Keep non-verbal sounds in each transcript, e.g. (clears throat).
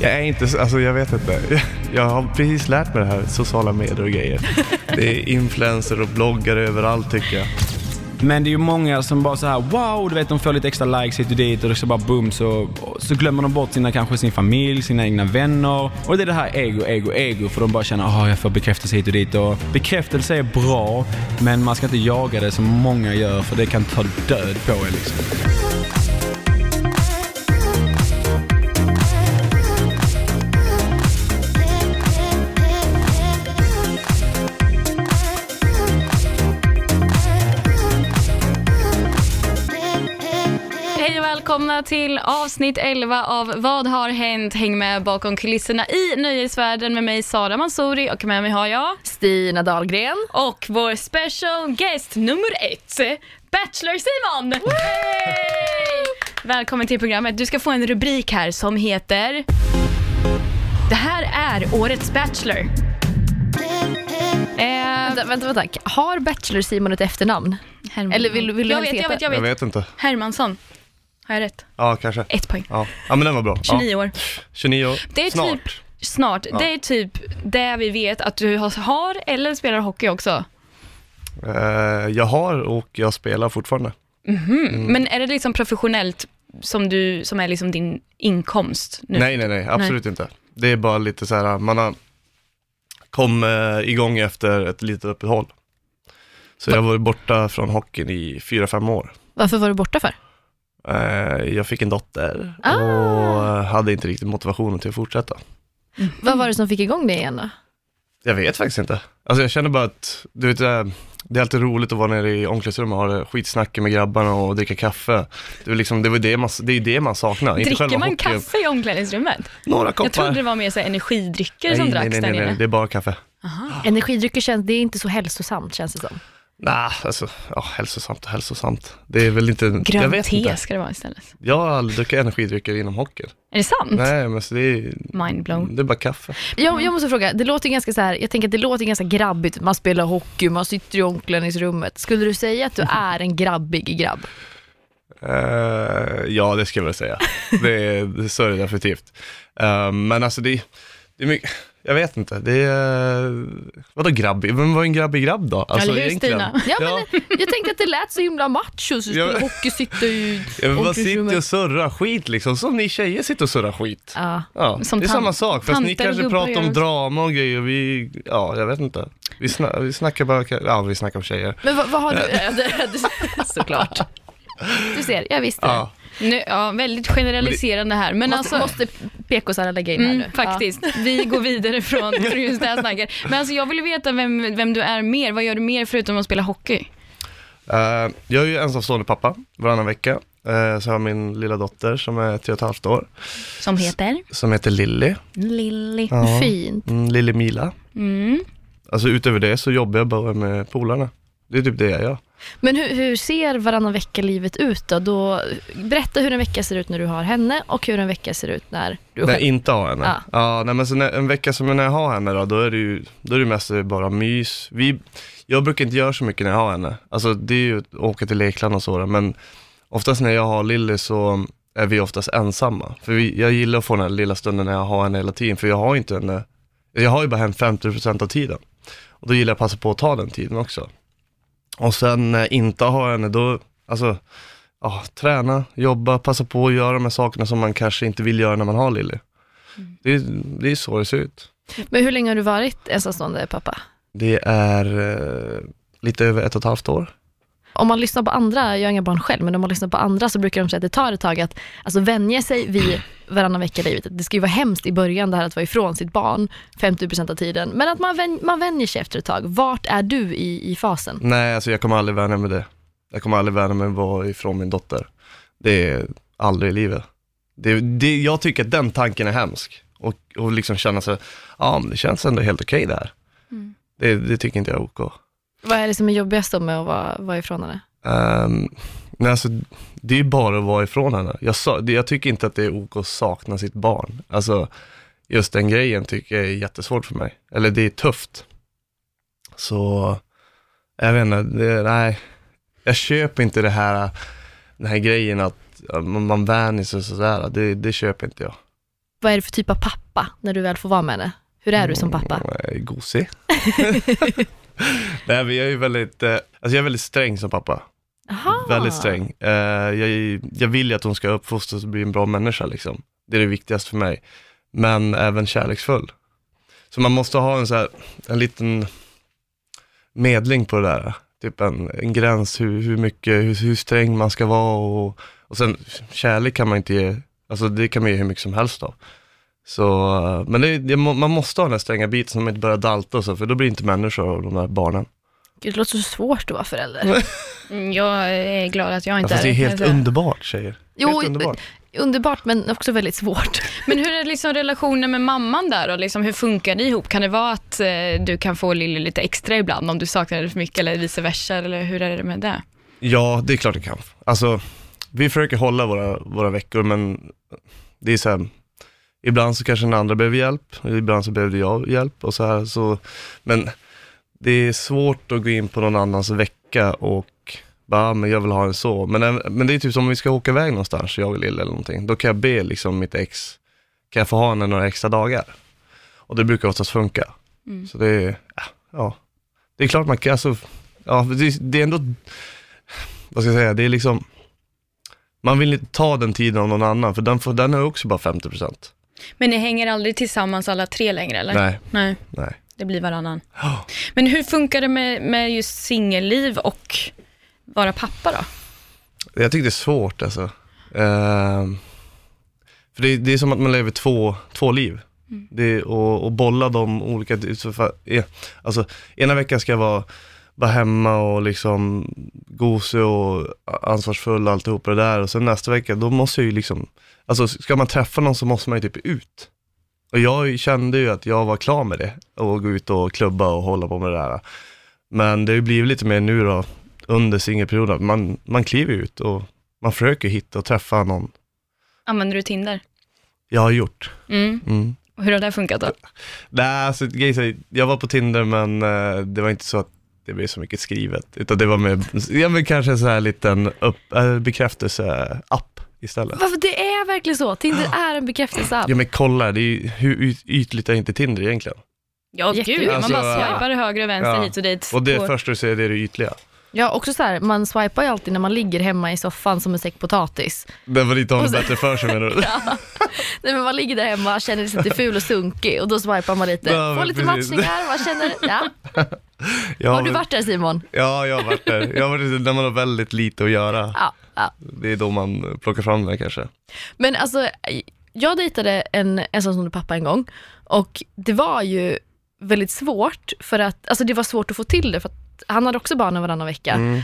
Jag är inte, så- alltså jag vet inte. (laughs) Jag har precis lärt mig det här, sociala medier och grejer. Det är influencer och bloggare överallt tycker jag. Men det är ju många som bara så här: wow, du vet de får lite extra likes hit och dit och så bara boom så, så glömmer de bort sina, kanske sin familj, sina egna vänner. Och det är det här ego, ego, ego för de bara känner att jag får bekräftelse hit och dit. Och bekräftelse är bra, men man ska inte jaga det som många gör för det kan ta död på er liksom. Välkomna till avsnitt 11 av Vad har hänt? Häng med bakom kulisserna i nöjesvärlden med mig Sara Mansouri och med mig har jag Stina Dahlgren. och vår special guest nummer ett, Bachelor Simon! Hej! Välkommen till programmet. Du ska få en rubrik här som heter Det här är årets Bachelor. Eh, Vänta, vänta, vänta. Har Bachelor Simon ett efternamn? Herman. Eller vill- vill du jag helst vet, jag vet, jag Jag vet. vet inte. Hermansson. Har jag rätt? Ja, kanske. Ett poäng. Ja, ja men den var bra. 29 Ja. år. 29 år. Det är Snart. typ snart. Ja. Det är typ det vi vet att du har- eller spelar hockey också. Eh, jag har och jag spelar fortfarande. Mm. Men är det liksom professionellt som du, som är liksom din inkomst nu? Nej, nej, nej, absolut inte. Det är bara lite så här, man har kom eh, igång efter ett litet uppehåll. Så jag har varit borta från hockeyn i fyra fem år. Varför var du borta för? Eh, jag fick en dotter Ah. och hade inte riktigt motivationen till att fortsätta. Vad var det som fick igång det igen då? Jag vet faktiskt inte. Alltså jag känner bara att, du vet, eh, det är alltid roligt att vara nere i omklädningsrummet och ha skitsnacket med grabbarna och dricka kaffe. Det är liksom, det var det man, det är det man saknar. Dricker man hockeyn. kaffe i omklädningsrummet? Några koppar. Jag trodde det var mer så energidrycker som nej, dracks nej, nej, där nej, nej, inne. det är bara kaffe. Energidrycker känns, det är inte så hälsosamt känns det som. Nej, alltså, ja, hälsosamt och hälsosamt. Det är väl inte, vet te ska det vara istället. Jag har aldrig druckit energidrycker inom hockeyn. Är det sant? Nej, men så det är, Mind blown. det är bara kaffe. Jag, jag måste fråga, det låter ganska så här, jag tänker att det låter ganska grabbigt, man spelar hockey, man sitter i omklädningsrummet. Skulle du säga att du (laughs) är en grabbig grabb? Eh, ja, det skulle jag väl säga. Det är, så är det definitivt. Eh, men alltså det, det är mycket, jag vet inte, det är, vadå grabbig? Vem var en grabbig grabb då? Alltså, Eller hur, egentligen. Stina? Ja, Ja, Jag tänkte att det lät så himla macho, så Ja. spela hockey, sitta i jag bara sitter och surrar skit liksom, som ni tjejer sitter och surrar skit. Ja. Ja, Som det är samma sak, fast ni kanske pratar om drama och grejer och vi, ja jag vet inte. Vi, sna, vi snackar bara, ja vi snackar om tjejer. Men vad, vad har du, ja, (laughs) såklart. Du ser, jag visste det. Ja, Nu, ja, väldigt generaliserande här. Men Måste, alltså, måste PK-Sara lägga in här Mm, nu? faktiskt. Vi går vidare från, (laughs) från just det här snacket. Men alltså, jag vill veta vem, vem du är mer. Vad gör du mer förutom att spela hockey? Eh, jag är ju ensamstående pappa varannan vecka. Eh, så har jag min lilla dotter som är tre och ett halvt år, Som heter? som heter Lilly. Lilly. Ja. Ja. Fint. Mm, Lille Mila. Mm. Alltså utöver det så jobbar jag bara med polarna. Det är typ det jag gör. Men hur, hur ser varannan vecka-livet ut då? då? Berätta hur en vecka ser ut när du har henne och hur en vecka ser ut när du är När jag inte har henne. Ja. Ja, nej, men så när, en vecka som när jag har henne då, då är det ju, då är det mest bara mys. Vi, jag brukar inte göra så mycket när jag har henne. Alltså det är ju att åka till lekland och så, då, men oftast när jag har Lilly så är vi oftast ensamma. För vi, jag gillar att få den här lilla stunden när jag har henne hela tiden, för jag har inte henne, jag har ju bara henne 50% av tiden. Och då gillar jag att passa på att ta den tiden också. Och sen jag inte har henne, då, alltså, ja, träna, jobba, passa på att göra de här sakerna som man kanske inte vill göra när man har Lilly. Det, är- det är så det ser ut. Men hur länge har du varit ensamstående pappa? Det är eh, lite över ett och ett halvt år. Om man lyssnar på andra, jag har inga barn själv, men om man lyssnar på andra så brukar de säga att det tar ett tag att alltså, vänja sig vid varannan vecka-livet. Det ska ju vara hemskt i början det här att vara ifrån sitt barn 50% av tiden, men att man, vän, man vänjer sig efter ett tag. Vart är du i, i fasen? Nej, alltså jag kommer aldrig vänja mig med det. Jag kommer aldrig vänja mig med att vara ifrån min dotter. Det är aldrig i livet. Det, det, jag tycker att den tanken är hemsk. Och, och liksom känna sig, ja men det känns ändå helt okej där. Mm. Det, det tycker inte jag är OK. Vad är det som är jobbigast då med att vara, vara ifrån henne? Um, nej, alltså, det är ju bara att vara ifrån henne. Jag, sa, jag tycker inte att det är OK att sakna sitt barn. Alltså, just den grejen tycker jag är jättesvårt för mig. Eller det är tufft. Så, jag vet inte, det, nej. Jag köper inte det här, den här grejen att man, vänjer sig sådär. Det, det köper inte jag. vad är det för typ av pappa när du väl får vara med henne? Hur är du som pappa? Är gosig. (laughs) Nej, men jag är väldigt, eh, alltså jag är väldigt sträng som pappa. Aha. Väldigt sträng. Eh, jag, jag vill ju att hon ska uppfostras och bli en bra människa liksom. Det är det viktigaste för mig. Men även kärleksfull. Så man måste ha en så här, en liten medling på det där. Typ en, en gräns hur, hur mycket, hur, hur sträng man ska vara och, och sen kärlek kan man inte ge, alltså det kan man ge hur mycket som helst av. Så, eh, men det, det, man måste ha den här stränga biten som inte börjar dalta och så, för då blir det inte människor av de där barnen. Det låter så svårt att vara förälder. (laughs) Mm, Jag är glad att jag Ja, inte fast det är helt underbart tjejer. Jo, helt underbart. Underbart men också väldigt svårt. (laughs) Men hur är liksom relationen med mamman där och liksom, hur funkar ni ihop? Kan det vara att eh, du kan få Lilly lite extra ibland om du saknar henne för mycket eller vice versa eller hur är det med det? Ja, det är klart det kan. Alltså, vi försöker hålla våra, våra veckor, men det är så här, ibland så kanske den andra behöver hjälp, ibland så behöver jag hjälp och så här, så, men det är svårt att gå in på någon annans vecka och bara, "Ah, men jag vill ha en så. Men, även- men det är typ som om vi ska åka iväg någonstans, jag och Lille eller någonting, då kan jag be liksom mitt ex, kan jag få ha henne några extra dagar? Och det brukar oftast funka. Mm. Så det är, ja, ja, det är klart man kan, alltså, ja, det, det är ändå vad ska jag säga, det är liksom, man vill inte ta den tiden av någon annan, för den, får, den har också bara 50%. Men ni hänger aldrig tillsammans alla tre längre eller? Nej, Nej, nej. Det blir varannan. Ja. Men hur funkar det med, med just singelliv och vara pappa då? Jag tycker det är svårt alltså. Ehm, för det, det är som att man lever två, två liv. Det, är- och, och bolla de olika, alltså ena veckan ska jag vara, vara hemma och liksom gosig och ansvarsfull och alltihop det där och sen nästa vecka då måste jag ju liksom, alltså ska man träffa någon så måste man ju typ ut. Och jag kände ju att jag var klar med det och gå ut och klubba och hålla på med det där. Men det har ju blivit lite mer nu då, under singelperioden, man, man kliver ut och man försöker hitta och träffa någon. Använder du Tinder? Jag har gjort. Mm. Mm. Och hur har det funkat då? Nej, alltså, jag var på Tinder men eh, det var inte så att det blev så mycket skrivet, utan det var med, ja men kanske en så här liten upp, äh, bekräftelse-app istället. Varför det är verkligen så. Tinder är en bekräftelseapp. Ja men kolla, det är ju, hur yt- ytligt är inte Tinder egentligen? Ja, Jätte- gud, Alltså, man bara swipar höger och vänster ja. hit och dit. Och det på- första du ser det är det ytliga. Ja, också så här, man swipar ju alltid när man ligger hemma i soffan som en säck potatis. Var lite om Och så- bättre för sig menar du? (laughs) Nej, men man ligger där hemma, känner sig lite ful och sunkig och då swipar man lite. Ja, Får lite precis. matchningar, man känner, ja. (laughs) Ja, Har du men- varit där Simon? Ja, jag har varit där. Jag har varit där när man har väldigt lite att göra. Ja. ja. Det är då man plockar fram det kanske. Men alltså, jag dejtade en ensamstående pappa en gång och det var ju väldigt svårt för att, alltså det var svårt att få till det för att han hade också barnen varannan vecka. Mm.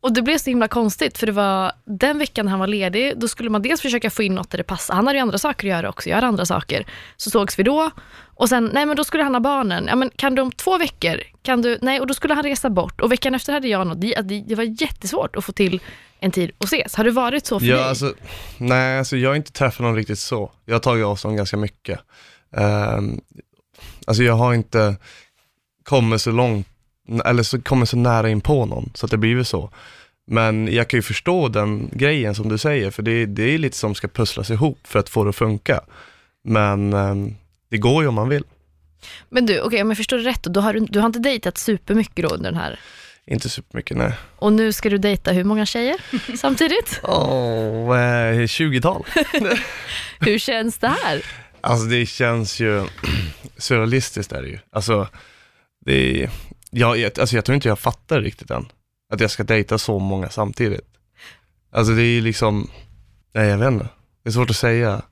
Och det blev så himla konstigt för det var den veckan han var ledig, då skulle man dels försöka få in något där det passade. Han hade ju andra saker att göra också, jag hade andra saker. Så sågs vi då och sen, nej men då skulle han ha barnen. Ja men kan du om två veckor? Kan du, nej och då skulle han resa bort och veckan efter hade jag något. Det, det, var jättesvårt att få till en tid att ses. Har det varit så för Ja, dig? alltså, nej, alltså jag har inte träffat någon riktigt så. Jag har tagit avstånd ganska mycket. Um, alltså jag har inte kommit så långt, eller så kommit så nära in på någon, så att det blivit så. Men jag kan ju förstå den grejen som du säger, för det, det är lite som ska pusslas ihop för att få det att funka. Men ehm, det går ju om man vill. Men du, okej om jag förstår det rätt, då, har du, du har inte dejtat supermycket då under den här Inte supermycket, nej. och nu ska du dejta hur många tjejer (laughs) samtidigt? Åh, eh, 20-tal. (laughs) Hur känns det här? Alltså det känns ju (clears throat) surrealistiskt är det ju. Alltså, det är, jag, alltså jag tror inte jag fattar riktigt än. Att jag ska dejta så många samtidigt. Alltså det är liksom, nej jag vet inte. Det är svårt att säga.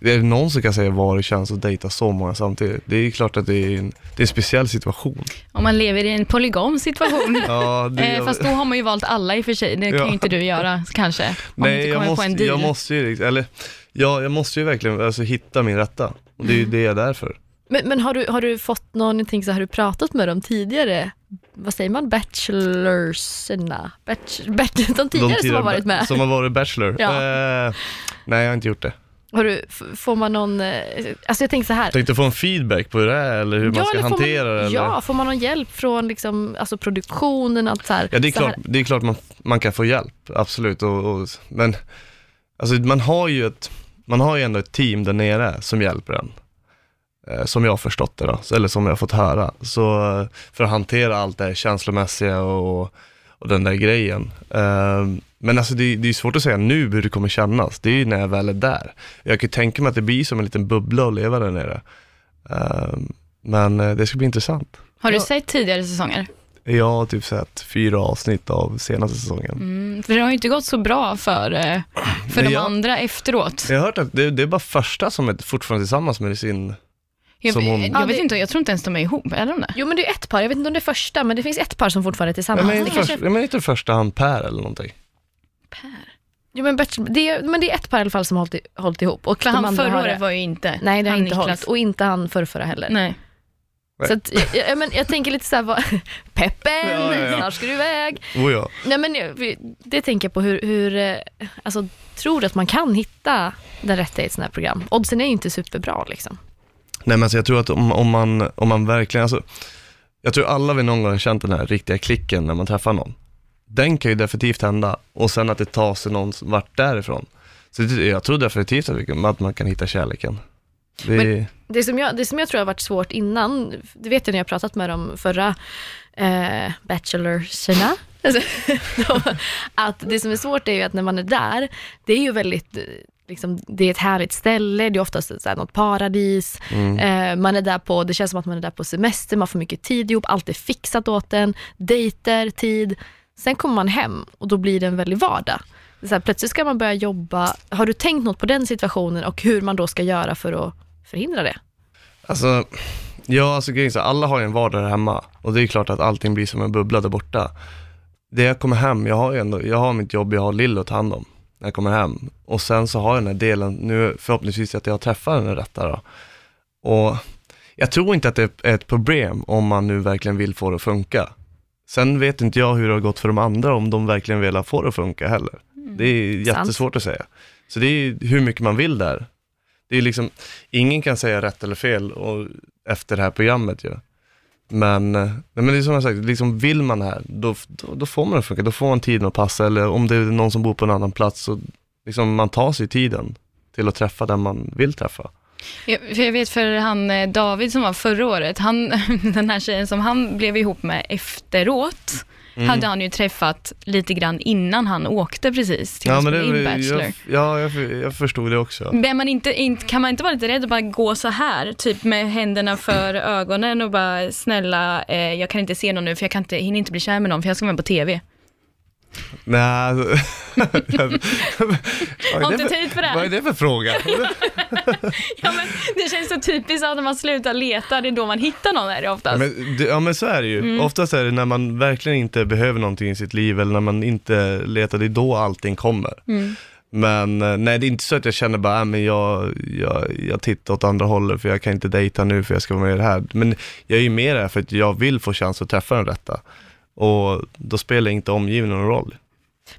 Är det någon som kan säga vad det känns att dejta så många samtidigt? Det är klart att det är en, det är en speciell situation. Om man lever i en polygam situation. (laughs) Ja, det, Eh, fast då har man ju valt alla i och för sig. Det kan Ja. ju inte du göra kanske. Nej, jag måste, jag måste ju, liksom- eller ja, jag måste ju verkligen alltså, hitta min rätta. Och det är ju det jag är där för. Men, men har, du, har du fått någonting, så har du pratat med dem tidigare? Vad säger man? Bachelorserna? Batch, batch, de tidigare som har varit med? Som har varit Bachelor? Ja. Eh, nej, jag har inte gjort det. Har du, får man någon, eh, alltså jag tänker så här. Tänkte få en feedback på det är eller hur man ska hantera man, det? Eller? Ja, får man någon hjälp från liksom, alltså produktionen? Att så här, Ja, det är så här- klart, det är klart man, man kan få hjälp, absolut. Och, och, men alltså, man har ju ett, man har ju ändå ett team där nere som hjälper en. Eh, som jag har förstått det då, så- eller som jag har fått höra. Så eh, för att hantera allt det här känslomässiga och, och den där grejen. Eh, men alltså det, det är svårt att säga nu hur det kommer kännas, det är ju när jag väl är där. Jag kan ju tänka mig att det blir som en liten bubbla att leva där nere. Men det ska bli intressant. Har du Ja. sett tidigare säsonger? Jag har typ sett fyra avsnitt av senaste säsongen. Mm, för det har ju inte gått så bra för, för Nej, de jag- andra efteråt. Jag har hört att det, det är bara första som är fortfarande tillsammans med sin... Jag, som hon- jag Ja, vet inte, jag tror inte ens de är ihop, är de det? Jo men det är ett par, jag vet inte om det är första, men det finns ett par som fortfarande är tillsammans. men det inte, kanske... men inte första han Per eller någonting. Jo men, Bachelor, det är, men det är ett par i alla fall som har hållit, hållit ihop. Och För han förra året var ju inte Nej det har inte hållit. Och inte han förrförra heller. Nej. Så att, jag, jag, men, jag tänker lite såhär, vad, (laughs) peppen, Ja, ja, ja. snart ska du iväg. Oh ja. Nej, men det tänker jag på, hur, hur eh, alltså, tror du att man kan hitta den rätta i ett sånt här program? Oddsen är ju inte superbra liksom. Nej men alltså, jag tror att om, om, man, om man verkligen, alltså, jag tror alla vi någon gång känt den här riktiga klicken när man träffar någon. Den kan ju definitivt hända och sen att det tar sig någon vart därifrån. Så det, jag tror definitivt att, man kan hitta kärleken. Det, Men- Det som, jag, det som jag tror har varit svårt innan, det vet jag när jag pratat med de förra eh, bachelorserna, (laughs) alltså, (laughs) de, att det som är svårt är ju att när man är där, det är ju väldigt, liksom, det är ett härligt ställe, det är oftast så här, något paradis, mm, eh, man är där på, det känns som att man är där på semester, man får mycket tid ihop, allt är fixat åt en, dejter, tid. Sen kommer man hem och då blir det en väldig vardag. Så här, plötsligt ska man börja jobba. Har du tänkt något på den situationen och hur man då ska göra för att förhindra det? Alltså, ja alltså grejen så alla har ju en vardag där hemma och det är klart att allting blir som en bubbla där borta. Det jag kommer hem, jag har ju ändå, jag har mitt jobb, jag har Lill att ta hand om när jag kommer hem. Och sen så har jag den här delen, nu förhoppningsvis att jag träffar den rätta då. Och jag tror inte att det är ett problem om man nu verkligen vill få det att funka. Sen vet inte jag hur det har gått för de andra, om de verkligen vill få det att funka heller. Det är Sant. jättesvårt att säga. Så det är hur mycket man vill där. Det är liksom, ingen kan säga rätt eller fel och, efter det här programmet ju. Men, nej, men det är som jag sagt, liksom vill man det här, då, då, då får man det att funka, då får man tiden att passa, eller om det är någon som bor på en annan plats, så liksom man tar sig tiden till att träffa den man vill träffa. Jag, jag vet för han eh, David som var förra året, han, (laughs) den här tjejen som han blev ihop med efteråt, Mm. hade han ju träffat lite grann innan han åkte precis till att spela in Bachelor. jag, ja, jag, jag förstod det också. Men man inte, inte, kan man inte vara lite rädd att bara gå så här, typ med händerna för ögonen och bara snälla, eh, jag kan inte se någon nu för jag kan inte, hinner inte bli kär med någon för jag ska vara på TV. Nej, alltså- (laughs) Har inte tid för det vad är det för fråga? (laughs) Ja, men det känns så typiskt att när man slutar leta, det är då man hittar någon är det oftast. Men, det, ja men så är det ju. Mm. Oftast är det när man verkligen inte behöver någonting i sitt liv eller när man inte letar, det är då allting kommer. Mm. Men eh, nej, det är inte så att jag känner bara, äh, men jag, jag, jag tittar åt andra hållet för jag kan inte dejta nu för jag ska vara med i det här. Men jag är ju med där för att jag vill få chans att träffa den rätta. Och då spelar inte omgivningen någon roll.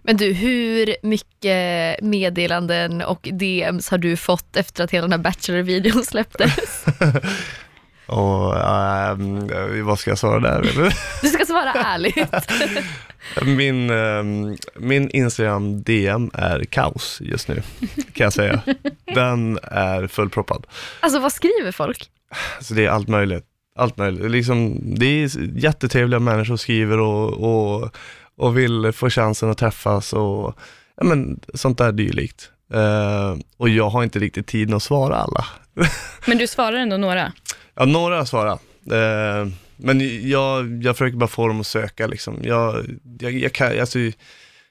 Men du, hur mycket meddelanden och DMs har du fått efter att hela den här Bachelor-videon släpptes? (laughs) Och ehm, vad ska jag svara där? Du ska svara ärligt. (laughs) Min, ehm, min Instagram DM är kaos just nu, kan jag säga. (laughs) Den är fullproppad. Alltså vad skriver folk? Så det är allt möjligt. Allt möjligt. Liksom, det är jättetrevliga människor som skriver och, och, och vill få chansen att träffas och ja, men, sånt där dylikt. Eh, och jag har inte riktigt tid att svara alla. (laughs) Men du svarar ändå några. Ja, några har svarat. Eh, men jag, jag försöker bara få dem att söka liksom. Jag, jag, jag kan, alltså,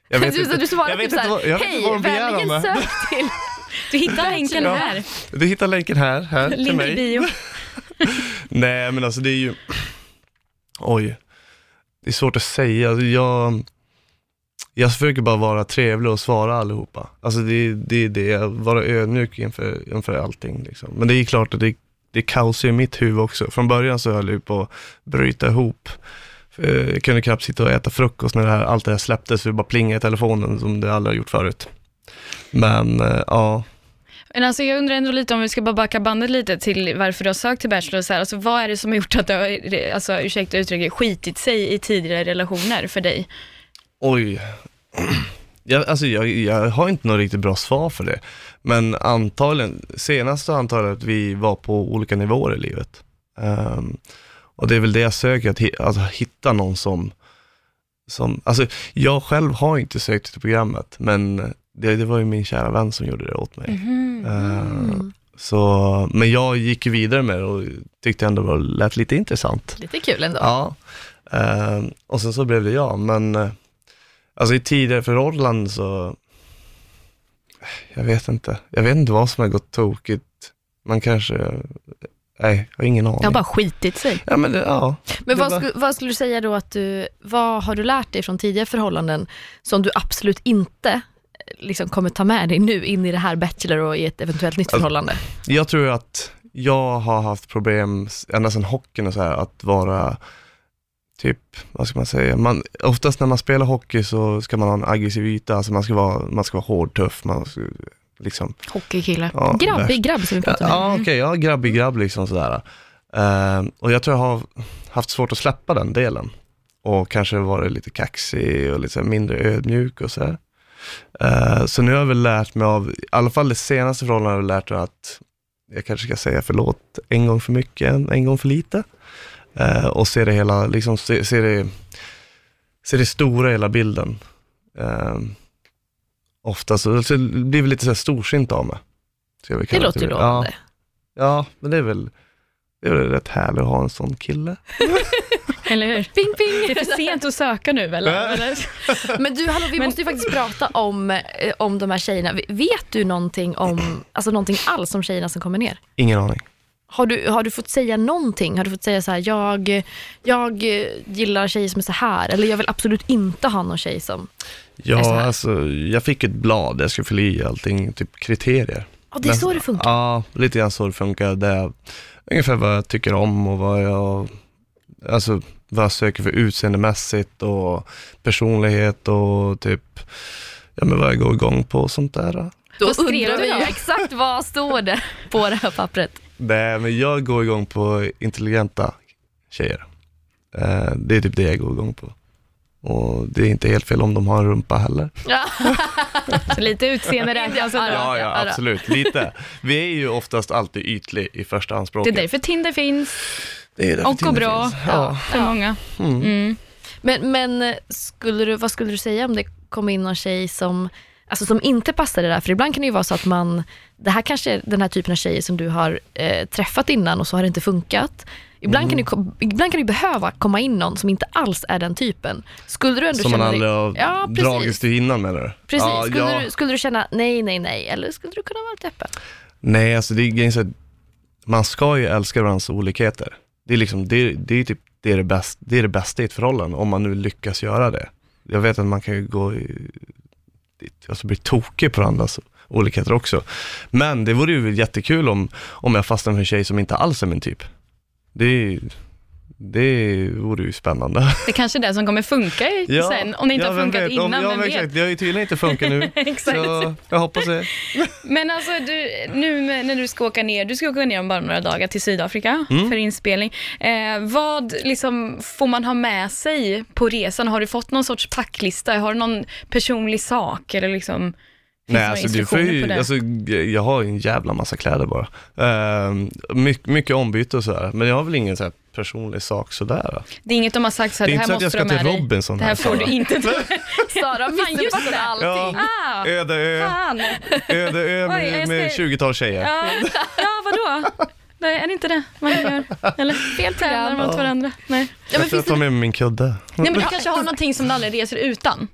jag vet du, inte. du svarar jag typ inte vad- såhär, jag hej, vad vänligen mig." sök till... (laughs) Du hittar länken här, Du hittar länken här, här till mig. bio. (laughs) (laughs) Nej, men alltså det är ju, oj, det är svårt att säga. Alltså, jag, jag försöker bara vara trevlig och svara allihopa. Alltså det är det, det, vara ödmjuk inför, inför allting. Liksom. Men det är klart att det, det är kaos i mitt huvud också. Från början så höll jag på att bryta ihop. Eh, jag kunde knappt sitta och äta frukost när det här, allt det här släpptes, för det bara plingade i telefonen som det aldrig har gjort förut. Men eh, ja, men alltså jag undrar ändå lite om vi ska bara backa bandet lite till varför du har sökt till Bachelor så här. Alltså vad är det som har gjort att du har, alltså ursäkta uttrycket, skitit sig i tidigare relationer för dig? oj. (clears throat) Jag, alltså jag, jag har inte något riktigt bra svar för det. Men antagligen, senast så antar jag att vi var på olika nivåer i livet. Um, och det är väl det jag söker, att alltså, hitta någon som, som, alltså jag själv har inte sökt till programmet, men det, det var ju min kära vän som gjorde det åt mig. Mhm. Ehm, så, men jag gick ju vidare med det och tyckte ändå det var- lät lite intressant. Lite kul ändå. Ja, Ehm, och sen så blev det jag, men eh, alltså i tidigare förhållanden så, jag vet inte, jag vet inte vad som har gått tokigt. Man kanske, nej, jag har ingen aning. Det har bara skitit sig. Ja men det, ja. Men vad, var- sku, vad skulle du säga då att du, vad har du lärt dig från tidigare förhållanden som du absolut inte eh, liksom kommer ta med dig nu in i det här Bachelor och i ett eventuellt nytt Alltså, förhållande? Jag tror att jag har haft problem ända sedan hockeyn och så här, att vara typ, vad ska man säga, man, oftast när man spelar hockey så ska man ha en aggressiv yta, alltså man ska vara, man ska vara hård, tuff, man ska, liksom, Hockeykille. ja, Grabbig grabb som vi pratade om. ja okej, ja, grabbig grabb liksom sådär. Eh, och jag tror jag har haft svårt att släppa den delen. Och kanske varit lite kaxig och lite mindre ödmjuk och sådär. Eh, så nu har jag väl lärt mig av, i alla fall det senaste förhållandet har jag lärt mig att jag kanske ska säga förlåt en gång för mycket, en, en gång för lite. Eh, och se det hela, liksom se, se, det, se det stora hela bilden. Uh, ofta så, så blir väl lite så här storsint av mig. Det låter till Ja. Ja, men det är väl, det är väl rätt härligt att ha en sån kille. (laughs) Eller hur? Ping, ping. Det är för sent att söka nu eller? Men du, hallå, vi Men- måste ju faktiskt prata om, eh, om de här tjejerna. Vet du någonting om, alltså någonting alls om tjejerna som kommer ner? Ingen aning. Har du, har du fått säga någonting? Har du fått säga så här, jag, jag gillar tjejer som är så här, eller jag vill absolut inte ha någon tjej som... Är så Ja, här. alltså jag fick ett blad, jag skulle fylla i allting, typ kriterier. Ja, det är så det funkar. Ja, lite grann så det funkar. Det är ungefär vad jag tycker om och vad jag, alltså vad jag söker för utseendemässigt och personlighet och typ, ja men vad jag går igång på och sånt där. Då undrar du vi ju exakt vad står det på det här pappret. Nej, men jag går igång på intelligenta tjejer. Eh, det är typ det jag går igång på. Och det är inte helt fel om de har en rumpa heller. Ja. (laughs) Så lite utseende räknas ändå. Ja, ja, absolut. Lite. Vi är ju oftast alltid ytlig i första Det anspråket. är därför Tinder finns Det är och går bra finns. Ja. för många. Mm. Mm. Men, men eh, skulle du, vad skulle du säga om det kom in någon tjej som, alltså som inte passar det där? För ibland kan det ju vara så att man, det här kanske är den här typen av tjejer som du har eh, träffat innan och så har det inte funkat. Ibland, Mm. kan kom- ibland kan det behöva komma in någon som inte alls är den typen. Skulle du ändå Som man känna aldrig dig... har Ja, precis. dragits till innan menar du? Precis. Ja, skulle, ja. du, skulle du känna nej, nej, nej? Eller skulle du kunna vara lite öppen? Nej, alltså det är man ska ju älska varandras olikheter. Det är liksom, det, det är typ det, är det, bäst, det är det bästa i ett förhållande, om man nu lyckas göra det. Jag vet att man kan ju gå i, alltså bli tokig på varandras olikheter också. Men det vore ju jättekul om, om jag fastnade för en tjej som inte alls är min typ. Det, är- det vore ju spännande. (laughs) Det kanske är det som kommer funka i- sen, om det inte har vem funkat vet? innan, Om, ja, vem vet? exakt. Det har ju tydligen inte funkat nu. (laughs) Så jag hoppas det. (laughs) Men alltså du, nu när du ska åka ner, du ska åka ner om bara några dagar till Sydafrika Mm. för inspelning. Eh, vad liksom får man ha med sig på resan? Har du fått någon sorts packlista? Har du någon personlig sak eller liksom? Finns Nej, alltså, du får ju, alltså, jag har ju en jävla massa kläder bara. Uh, mycket, mycket ombyte och sådär, men jag har väl ingen så här personlig sak sådär. Det är inget de har sagt så här, Det det, är inte här så att måste jag du ha ska med till dig. Robinson Det här får (laughs) Sara. du inte Sara det. allting. Ah, Öde ö, fan. öde ö med, med ska- 20-tal tjejer. Ja, ja vadå? Nej, är det inte det man gör? Eller fel tävlar mot varandra? Nej. Ja, men jag tror finns jag tar det, med mig min kudde. Nej, men du kanske har någonting som du aldrig reser utan?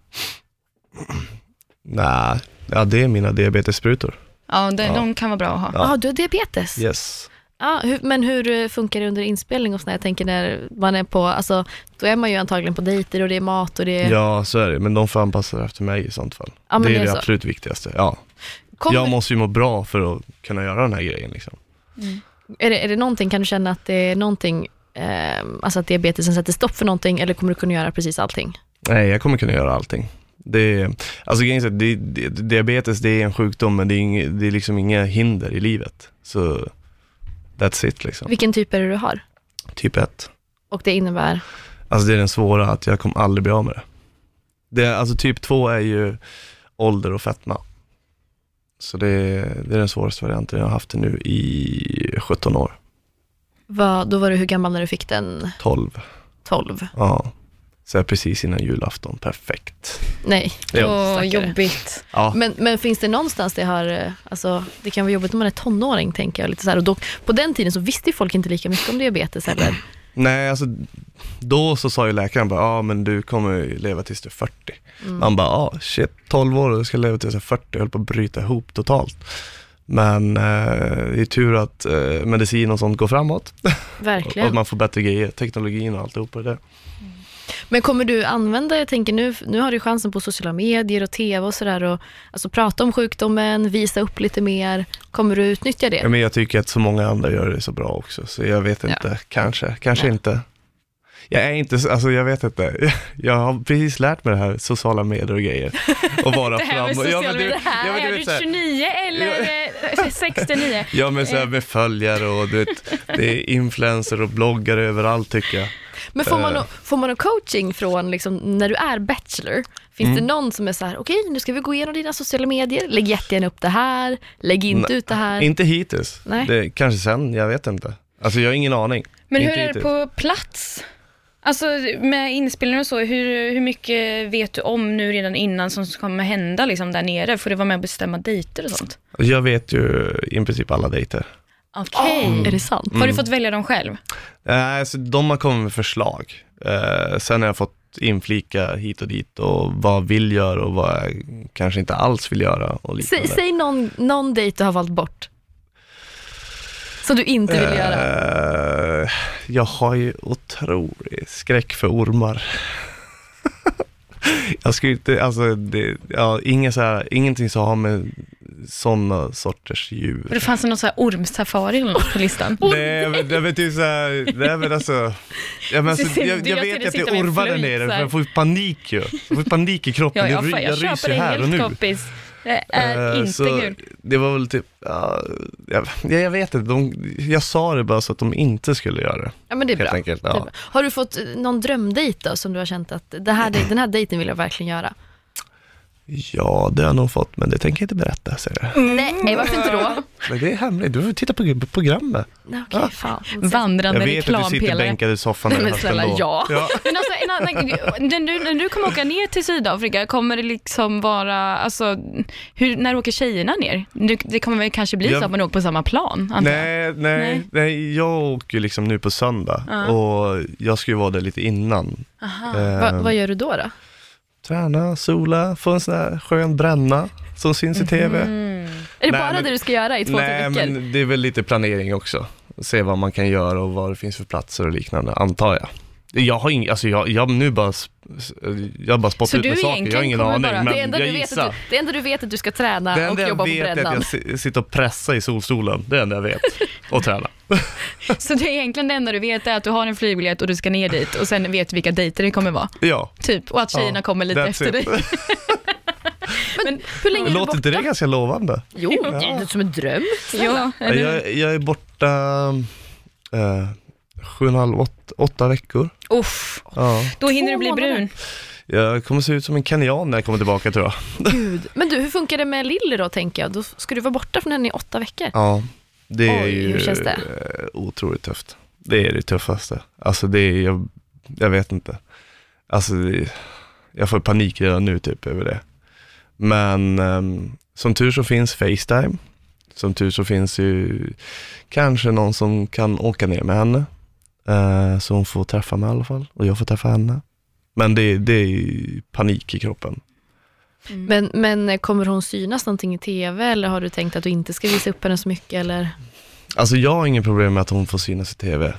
Nej, ja det är mina diabetessprutor. Ja, det, Ja. de kan vara bra att ha. Ja. ah, du har diabetes? Yes. Ja, hur, men hur eh, funkar det under inspelning och sådär? Jag tänker när man är på, alltså, då är man ju antagligen på dejter och det är mat och det är... Ja, så är det, men de får anpassa det efter mig i sånt fall. Ja, det är det är det absolut viktigaste. Ja. Kommer- Jag måste ju må bra för att kunna göra den här grejen liksom. är, det, är det någonting, kan du känna att det är någonting, eh, alltså att diabetesen sätter stopp för någonting eller kommer du kunna göra precis allting? Nej, jag kommer kunna göra allting. Det alltså det, det, diabetes det är en sjukdom men det är, inge, det är liksom inga hinder i livet. Så that's it liksom. Vilken typ är det du har? Typ 1. Och det innebär, Alltså det är den svåra, att jag kommer aldrig bli av med det. det. Alltså typ 2 är ju, ålder och fetma. Så det, det är den svåraste varianten. Jag har haft det nu i 17 år, Vad, då var du hur gammal när du fick den? 12. 12? Ja. Så jag precis innan julafton, perfekt. Nej. Ja. Åh, jobbigt. Ja. Men, men finns det någonstans det har, eh, alltså det kan vara jobbigt när man är tonåring tänker jag. Lite så här. Och då, på den tiden så visste ju folk inte lika mycket om diabetes heller. (clears throat) Nej, alltså då så sa ju läkaren bara, ja men du kommer leva tills du är 40. Mm. Man bara, ja shit, 12 år och jag ska leva tills jag är 40, jag höll på att bryta ihop totalt. Men eh, det är tur att eh, medicin och sånt går framåt (laughs) och Verkligen. att man får bättre grejer, teknologin och alltihopa det. Men kommer du använda, jag tänker nu, nu har du chansen på sociala medier och tv och sådär och alltså prata om sjukdomen, visa upp lite mer. Kommer du utnyttja det? Ja, men jag tycker att så många andra gör det så bra också, så jag vet inte, kanske, kanske Ja. inte. Jag är inte, så- alltså jag vet inte, (laughs) jag har precis lärt mig det här, sociala medier och grejer. Och vara (laughs) Det här med framåt. Ja, sociala men du- det här ja, men du är vet du så här- 29 eller eh, (laughs) 69? Ja men så här med följare och du vet, det är influencer och bloggare överallt tycker jag. Men får man, Eh. får man någon coaching från liksom, när du är bachelor? Finns Mm. det någon som är så här, okej nu ska vi gå igenom dina sociala medier, lägg jättegärna upp det här, lägg inte ut det här. Inte hittills, Nej. det, kanske sen, jag vet inte. Alltså jag har ingen aning. Men hur Inte är det hittills. på plats? Alltså med inspelningar och så, hur, hur mycket vet du om nu redan innan som kommer hända liksom där nere? Får du vara med och bestämma dejter och sånt? Jag vet ju i princip alla dejter. Okej. Är det sant? Har du fått välja dem själv? Nej, alltså, de har kommit med förslag. Eh, sen har jag fått inflika hit och dit och vad jag vill göra och vad jag kanske inte alls vill göra och Säg, liknande. säg någon, någon dejt du har valt bort. Som du inte vill göra. Eh, jag har ju otrolig skräck för ormar. (laughs) jag skulle inte, alltså, det, ja, inga så här, ingenting som har med sådana sorters djur. För det fanns någon så här ormsafari eller något på listan. Nej men det vet ju såhär, nej men alltså, ja, men alltså jag, jag jag vet att det en orvar där nere, så för här. jag får ju panik ju. Jag får panik i kroppen, Ja, jag, jag, jag, jag ryser här och nu. kompis. Det är Eh, inte så kul. Det var väl typ, ja, jag, ja, jag vet inte, de, jag sa det bara så att de inte skulle göra det. Ja men det är Helt bra. enkelt, Det är ja. bra. Har du fått eh, någon drömdejt då som du har känt att det här, (clears throat) den här dejten vill jag verkligen göra? Ja, det har jag nog fått, men det tänker jag inte berätta, säger jag. Nej, varför inte då? Men det är hemligt, du får titta på programmet. Okej, Ja. fan. Vandrande Jag vet att du sitter reklampelare. bänkad i soffan Nej, men snälla, ja. ja. Men alltså, en annan, när, du, när du kommer åka ner till Sydafrika, kommer det liksom vara, alltså, hur, när åker tjejerna ner? Det kommer väl kanske bli Jag- så att man åker på samma plan, antar? Nej, nej, Nej. nej, jag åker liksom nu på söndag Ja. och jag ska ju vara där lite innan. Aha. Eh, Va, vad gör du då? då? Träna, sola, få en sån här skön bränna som syns i TV. Mm. Är det Nej, bara men- det du ska göra i två, tre Nej, veckor? men det är väl lite planering också. Se vad man kan göra och vad det finns för platser och liknande, antar jag. Jag har ing, alltså jag, jag nu bara, jag bara spottar ut du med saker, jag har ingen aning, bara- men det, enda jag du vet gissar. att du, det enda du vet är att du ska träna Det och enda jag jobba på vet är brännan. att jag si- sitter och pressar i solstolen, det är det enda jag vet. Och träna. (laughs) Så det är egentligen det enda du vet är att du har en flygbiljett och du ska ner dit och sen vet du vilka dejter det kommer vara. Ja. Typ, och att tjejerna Ja, kommer lite efter it. dig. (laughs) Men hur länge är du Låter borta? inte det ganska lovande? Jo, det låter som en dröm. Ja, Ja? Jag, jag är borta eh, sju och en halv, åtta, åtta veckor. Uff, Ja. då hinner du bli brun. Jag kommer se ut som en kenyan när jag kommer tillbaka tror jag. (laughs) Gud. Men du, hur funkar det med Lilly då, tänker jag? Då ska du vara borta från henne i åtta veckor. Ja, det är Oj, ju hur känns det? eh, otroligt tufft. Det är det tuffaste. Alltså det är, jag, jag vet inte. Alltså det, jag får panik redan nu typ över det. Men ehm, som tur så finns Facetime. Som tur så finns ju kanske någon som kan åka ner med henne. Eh, så hon får träffa mig i alla fall och jag får träffa henne. Men det, det är ju panik i kroppen. Men, men kommer hon synas någonting i TV eller har du tänkt att du inte ska visa upp henne så mycket? Eller? Alltså jag har inget problem med att hon får synas i TV.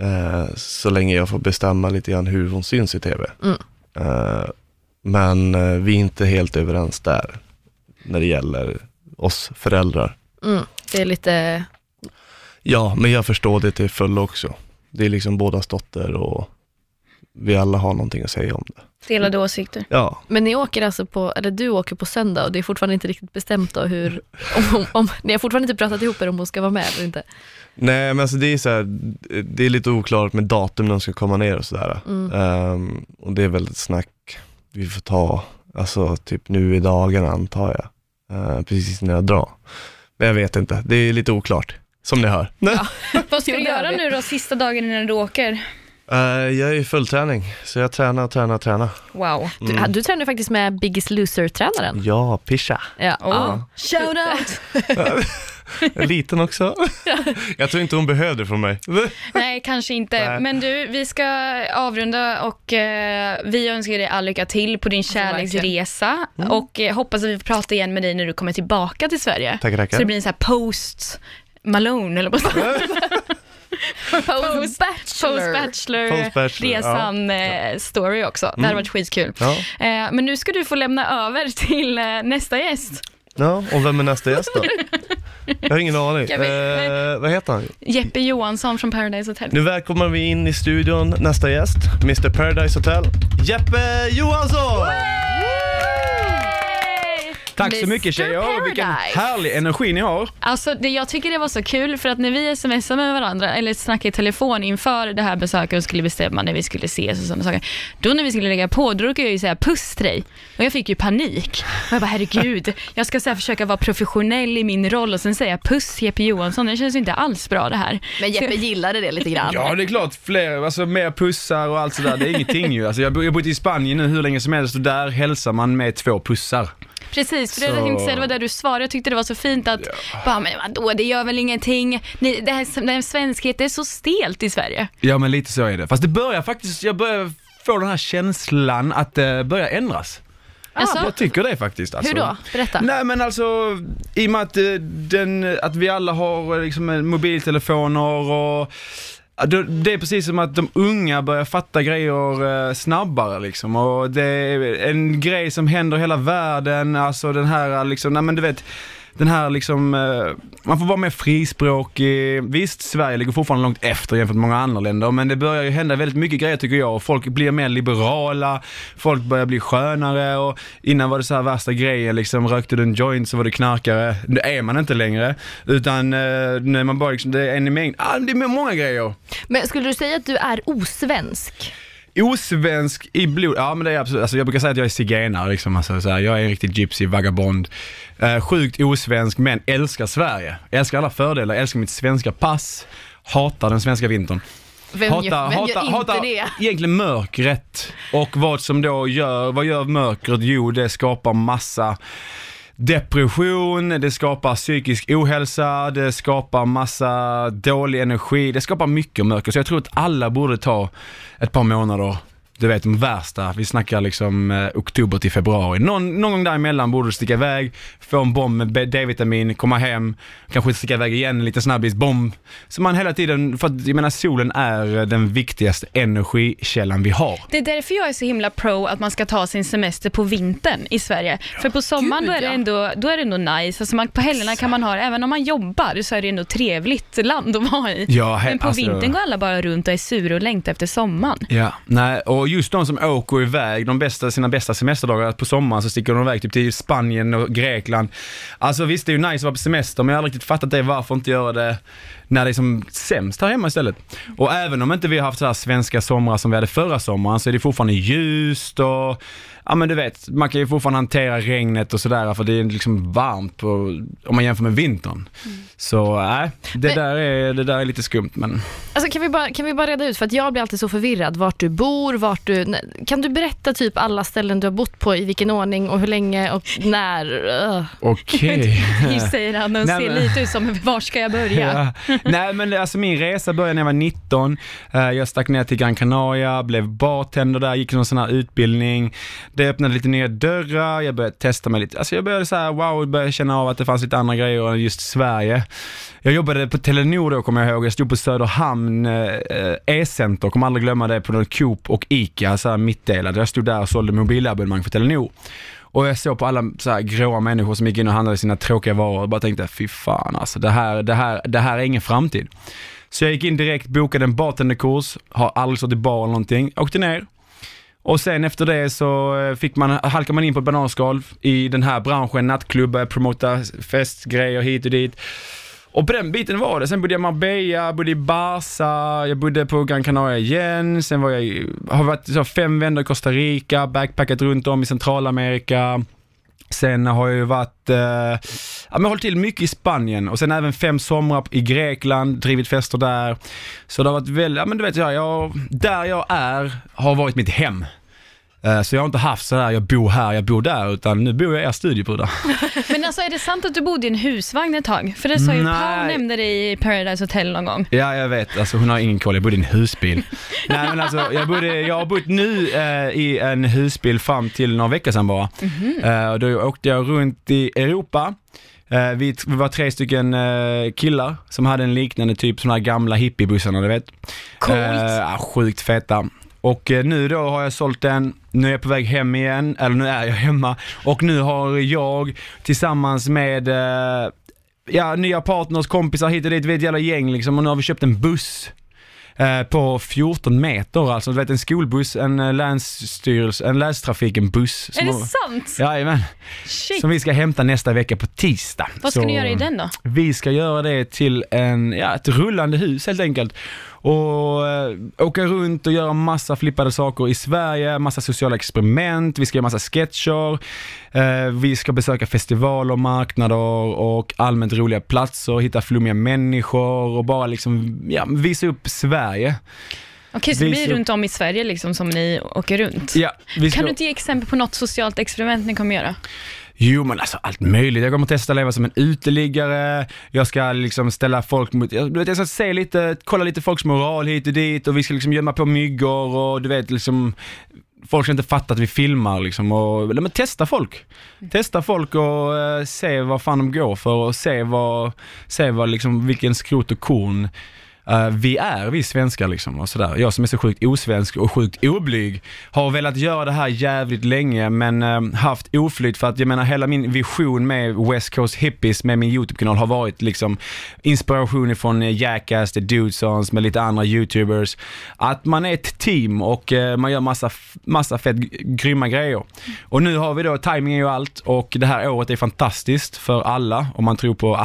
Eh, så länge jag får bestämma lite grann hur hon syns i TV. Mm. Eh, men eh, vi är inte helt överens där. När det gäller oss föräldrar. Mm, det är lite... Ja, men jag förstår det till full också. Det är liksom bådas dotter och vi alla har någonting att säga om det. Delade åsikter. Ja, Men ni åker alltså på, eller du åker på söndag och det är fortfarande inte riktigt bestämt då hur, om, om, om ni har fortfarande inte pratat ihop er om hon ska vara med eller inte? nej men alltså det är så här, det är lite oklart med datum när de ska komma ner och sådär. Mm. Ehm, och det är väl ett snack vi får ta Alltså typ nu i dagarna antar jag. Eh, precis när jag drar. Men jag vet inte, det är lite oklart. Som ni hör. (laughs) Vad ska du det göra nu då sista dagen innan du åker? Eh, jag är i full träning, så jag tränar tränar och tränar. Wow. Du, Mm. du tränar ju faktiskt med Biggest Loser-tränaren. Ja, pischa. Ja. Oh. Shout out! (laughs) Liten också. (laughs) jag tror inte hon behövde från mig. Nej, kanske inte. Nej. Men du, vi ska avrunda och eh, vi önskar dig all lycka till på din kärleksresa och eh, hoppas att vi får prata igen med dig när du kommer tillbaka till Sverige. Tackar, Så det tackar. blir en sån här post Malone eller vad (laughs) Post Bachelor. Bachelor Post-bachelor, resan eh, story också. Det hade varit skitkul. Ja. Eh, men nu ska du få lämna över till eh, nästa gäst. ja, och vem är nästa gäst då? Jag har ingen aning. Vet. Eh, vad heter han? Jeppe Johansson från Paradise Hotel. Nu välkomnar vi in i studion nästa gäst, Mr Paradise Hotel, Jeppe Johansson! Tack så Mr. mycket tjejer, vilken Paradise. härlig energi ni har. Alltså, det, jag tycker det var så kul för att när vi smsade med varandra eller snackade i telefon inför det här besöket och skulle bestämma när vi skulle ses och sådana saker. Då när vi skulle lägga på, då råkade jag ju säga puss till dig och jag fick ju panik. Och jag bara herregud, jag ska så här försöka vara professionell i min roll och sen säga puss Jeppe Johansson. Det känns ju inte alls bra det här. Men Jeppe gillade det lite grann. Ja det är klart, fler, alltså mer pussar och allt sådär, det är ingenting ju. Alltså, jag har bott i Spanien nu hur länge som helst och där hälsar man med två pussar. Precis, för det Så- jag tänkte säga, det var där du svarade. Jag tyckte det var så fint att, bara, men vadå, det gör väl ingenting. Ni, det här, det här svenskhet, det är så stelt i Sverige. Ja men lite så är det. Fast det börjar faktiskt, jag börjar få den här känslan att det börjar ändras. Alltså, Jag tycker det faktiskt. Alltså. Hur då? Berätta. Nej men alltså, i och med att, eh, den, att vi alla har eh, liksom eh, mobiltelefoner och ja, det- är precis som att de unga börjar fatta grejer eh, snabbare liksom. Och det är en grej som händer i hela världen, alltså den här liksom, nej men du vet, den här liksom, eh, man får vara mer frispråkig. Visst, Sverige ligger fortfarande långt efter jämfört med många andra länder, men det börjar ju hända väldigt mycket grejer tycker jag och folk blir mer liberala, folk börjar bli skönare och innan var det så här värsta grejen liksom, rökte du en joint så var du knarkare. Det är man inte längre, utan eh, är man bara liksom, det är en i mängd, ah, det är många grejer. Men skulle du säga att du är osvensk? Osvensk i blod, ja men det är absolut, alltså jag brukar säga att jag är zigenare liksom, alltså, så här, jag är en riktig gypsy, vagabond. Eh, sjukt osvensk men älskar Sverige. Älskar alla fördelar, älskar mitt svenska pass, hatar den svenska vintern. Vem, hatar, gör, vem hatar, gör inte hatar det? egentligen mörkret. Och vad som då gör, vad gör mörkret? Jo, det skapar massa depression, det skapar psykisk ohälsa, det skapar massa dålig energi, det skapar mycket mörker. Så jag tror att alla borde ta ett par månader du vet de värsta, vi snackar liksom eh, oktober till februari. Någon, någon gång däremellan borde du sticka iväg, få en bomb med D-vitamin, komma hem, kanske sticka iväg igen, lite snabbis, bomb. Så man hela tiden, för att jag menar solen är den viktigaste energikällan vi har. Det är därför jag är så himla pro att man ska ta sin semester på vintern i Sverige. För på sommaren Gud, då är, det ja. ändå, då är det ändå nice. Alltså man, på helgerna kan man ha, även om man jobbar, så är det ändå trevligt land att vara i. Ja, he- Men på alltså- vintern går alla bara runt och är sura och längtar efter sommaren. Ja, nej, och och just de som åker iväg, de bästa, sina bästa semesterdagar på sommaren så sticker de iväg typ till Spanien och Grekland. Alltså visst, det är ju nice att vara på semester, men jag har aldrig riktigt fattat det, varför inte göra det när det är som sämst här hemma istället. Och även om inte vi har haft så här svenska somrar som vi hade förra sommaren, så är det fortfarande ljust och, ja men du vet, man kan ju fortfarande hantera regnet och sådär, för det är liksom varmt på, om man jämför med vintern. Så nej, det, Men- där är, det där är lite skumt men. Alltså, kan, vi bara, kan vi bara reda ut, för att jag blir alltid så förvirrad vart du bor, vart du... Kan du berätta typ alla ställen du har bott på, i vilken ordning och hur länge och när? Okej. (laughs) Just säger han och ser lite ut som, var ska jag börja? Ja. Nej men det- alltså min resa började när jag var 19. Eh, Jag stack ner till Gran Canaria, blev bartender där, gick någon sån här utbildning. Det öppnade lite nya dörrar, jag började testa mig lite. Alltså jag började så här, wow, började känna av att det fanns lite andra grejer än just Sverige. Jag jobbade på Telenor då kommer jag ihåg, jag stod på Söderhamn eh, eh, E-center, kommer aldrig glömma det, på någon Coop och Ica, så här mittdelade. Jag stod där och sålde mobilabonnemang för Telenor. Och jag såg på alla så här gråa människor som gick in och handlade sina tråkiga varor och bara tänkte, fy fan alltså, det här, det här, det här är ingen framtid. Så jag gick in direkt, bokade en bartenderkurs, har aldrig stått i bar eller någonting, åkte ner. Och sen efter det så eh, fick man, halkade man in på ett bananskal i den här branschen, nattklubbar, promota festgrejer hit och dit. och på den biten var det. Sen bodde jag i Marbella, bodde i Barca, jag bodde på Gran Canaria igen. Sen var jag, i- har varit så fem vändor i Costa Rica, backpackat runt om i Centralamerika. Sen har jag ju varit, eh, ja men hållit till mycket i Spanien och sen även fem somrar i Grekland, drivit fester där. Så det har varit väldigt, ja men du vet, jag, jag, där jag är har varit mitt hem. Eh, Så jag har inte haft sådär, jag bor här, jag bor där, utan nu bor jag i er studiebrudar. (laughs) Men alltså är det sant att du bodde i en husvagn ett tag? För det sa ju. Paul nämnde det i Paradise Hotel någon gång. Ja, jag vet. Alltså hon har ingen koll. Jag bodde i en husbil. (laughs) Nej, men alltså jag, bodde, jag har bott nu eh, i en husbil fram till några veckor sedan bara. Eh, och då åkte jag runt i Europa. Eh, vi, vi var tre stycken eh, killar som hade en liknande typ sådana här gamla hippiebussarna, du vet. Coolt. Eh, sjukt feta. Och eh, nu då har jag sålt den, nu är jag på väg hem igen, eller nu är jag hemma. Och nu har jag tillsammans med eh, ja, nya partners, kompisar hit och dit, vi är ett jävla gäng liksom och nu har vi köpt en buss. eh, På 14 meter alltså, du vet en skolbuss, en länsstyrelse, en länstrafikenbuss. Är det har- sant? Jajamän, Shit. som vi ska hämta nästa vecka på tisdag. Vad ska Så- ni göra i den då? vi ska göra det till en, ja, ett rullande hus helt enkelt. Och eh, åka runt och göra massa flippade saker i Sverige, massa sociala experiment, vi ska göra massa sketcher, eh, vi ska besöka festivaler, marknader och allmänt roliga platser, hitta flummiga människor och bara liksom, ja, visa upp Sverige. Okej, så det blir runt om i Sverige liksom som ni åker runt? Ja, ska... Kan du inte ge exempel på något socialt experiment ni kommer göra? Jo men alltså allt möjligt. Jag kommer testa att leva som en uteliggare, jag ska liksom ställa folk mot, jag, du vet, jag ska se lite, kolla lite folks moral hit och dit och vi ska liksom gömma på myggor och du vet liksom Folk ska inte fatta att vi filmar liksom och, men testa folk. Testa folk och eh, se vad fan de går för och se vad, se vad liksom, vilken skrot och korn uh, vi är, vi svenskar liksom och sådär. Jag som är så sjukt osvensk och sjukt oblyg har velat göra det här jävligt länge men uh, haft oflyt för att jag menar hela min vision med West Coast Hippies med min YouTube-kanal har varit liksom inspiration ifrån eh, Jackass, The Dudesons med lite andra YouTubers. Att man är ett team och uh, man gör massa, massa fett grymma grejer. Och nu har vi då, timing är ju allt och det här året är fantastiskt för alla om man tror på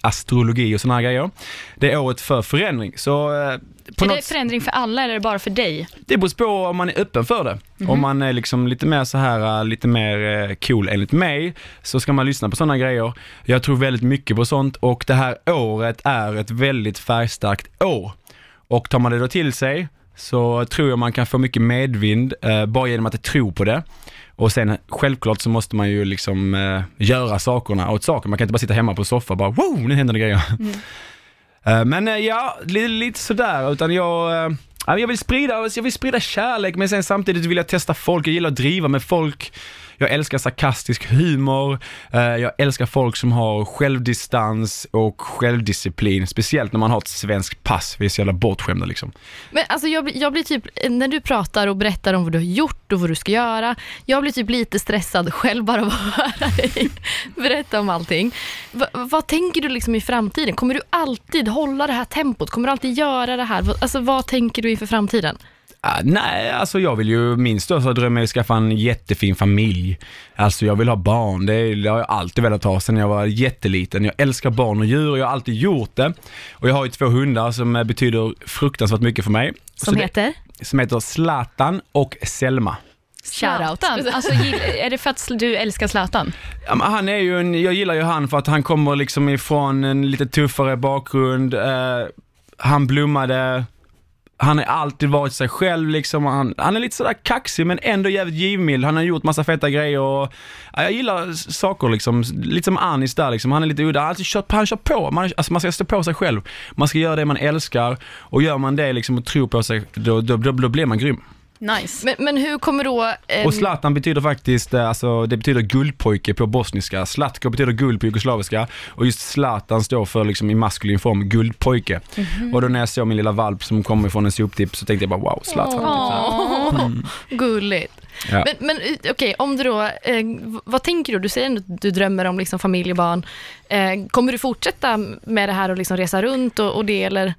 astrologi och sådana här grejer. Det är året för förändring. Så eh, på Är något det förändring för alla eller är det bara för dig? det beror på om man är öppen för det. Om man är liksom lite mer så här, äh, lite mer eh, cool enligt mig, så ska man lyssna på sådana grejer. Jag tror väldigt mycket på sånt och det här året är ett väldigt färgstarkt år. Och tar man det då till sig så tror jag man kan få mycket medvind eh, bara genom att tro på det. Och sen självklart så måste man ju liksom eh, göra sakerna åt saker. Man kan inte bara sitta hemma på soffan och bara wow, nu händer det grejer. Eh, Eh, men eh, ja, lite, lite sådär, utan jag, eh, jag, vill sprida, jag vill sprida kärlek men sen samtidigt vill jag testa folk, jag gillar att driva med folk. Jag älskar sarkastisk humor, eh, jag älskar folk som har självdistans och självdisciplin, speciellt när man har ett svenskt pass, vi är så jävla bortskämda liksom. Men alltså jag, blir- jag blir typ, när du pratar och berättar om vad du har gjort och vad du ska göra, jag blir typ lite stressad själv bara av att (laughs) höra dig berätta om allting. V vad tänker du liksom i framtiden? Kommer du alltid hålla det här tempot? Kommer du alltid göra det här? Alltså vad tänker du inför framtiden? Ah, nej, alltså jag vill ju, min största dröm är att skaffa en jättefin familj. Alltså jag vill ha barn, det, är- det har jag alltid velat ha sedan jag var jätteliten. Jag älskar barn och djur och jag har alltid gjort det. Och jag har ju två hundar som eh, betyder fruktansvärt mycket för mig. Som Så heter? Det, som heter Zlatan och Selma. Shoutout. (laughs) Alltså, är det för att du älskar Zlatan? Ja, men han är ju en, jag gillar ju han för att han kommer liksom ifrån en lite tuffare bakgrund. Eh, han blommade, han har alltid varit sig själv liksom. Han, han är lite sådär kaxig men ändå jävligt givmild. Han har gjort massa feta grejer och ja, jag gillar saker liksom. Lite som Anis där liksom. Han är lite udda. Han, alltid kört, han kör på. Man, alltså man ska stå på sig själv. Man ska göra det man älskar och gör man det liksom och tror på sig, då, då, då, då blir man grym. Nice. Men, men hur kommer då... ehm, Och Zlatan betyder faktiskt, eh, alltså det betyder guldpojke på bosniska. Zlatko betyder guld på jugoslaviska och just Zlatan står för liksom i maskulin form guldpojke. Och då när jag såg min lilla valp som kommer från en soptipp så tänkte jag bara wow, Zlatan. Åh. (laughs) Gulligt. Ja. Men, men eh, okej, om du då, eh, vad tänker du? Du säger ändå att du drömmer om liksom familj och barn. Eh, kommer du fortsätta med det här och liksom resa runt och, och det eller?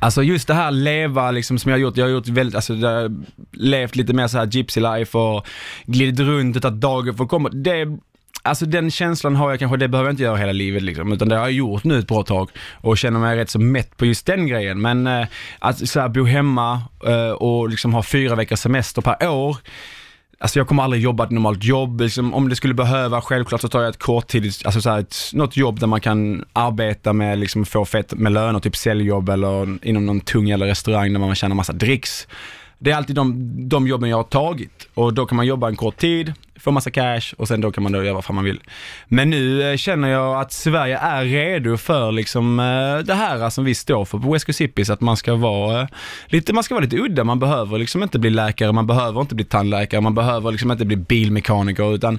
Alltså just det här leva liksom som jag har gjort, jag har gjort väldigt, alltså jag har levt lite mer så här gypsy life och glidit runt utan att dagen får komma. Det, alltså den känslan har jag kanske, det behöver jag inte göra hela livet liksom, utan det har jag gjort nu ett bra tag och känner mig rätt så mätt på just den grejen. Men eh, att så här, bo hemma eh, och liksom ha fyra veckors semester per år, Alltså jag kommer aldrig jobba ett normalt jobb, liksom, om det skulle behöva, självklart så tar jag ett korttidigt, alltså så här, ett, något jobb där man kan arbeta med, liksom få fett med löner, typ säljjobb eller inom någon tung eller restaurang där man tjänar massa dricks. Det är alltid de, de jobben jag har tagit. Och då kan man jobba en kort tid, få massa cash och sen då kan man då göra vad fan man vill. Men nu eh, känner jag att Sverige är redo för liksom eh, det här eh, som vi står för på West Coast Hippies, att man ska vara lite, man ska vara lite udda, man behöver liksom inte bli läkare, man behöver inte bli tandläkare, man behöver liksom inte bli bilmekaniker utan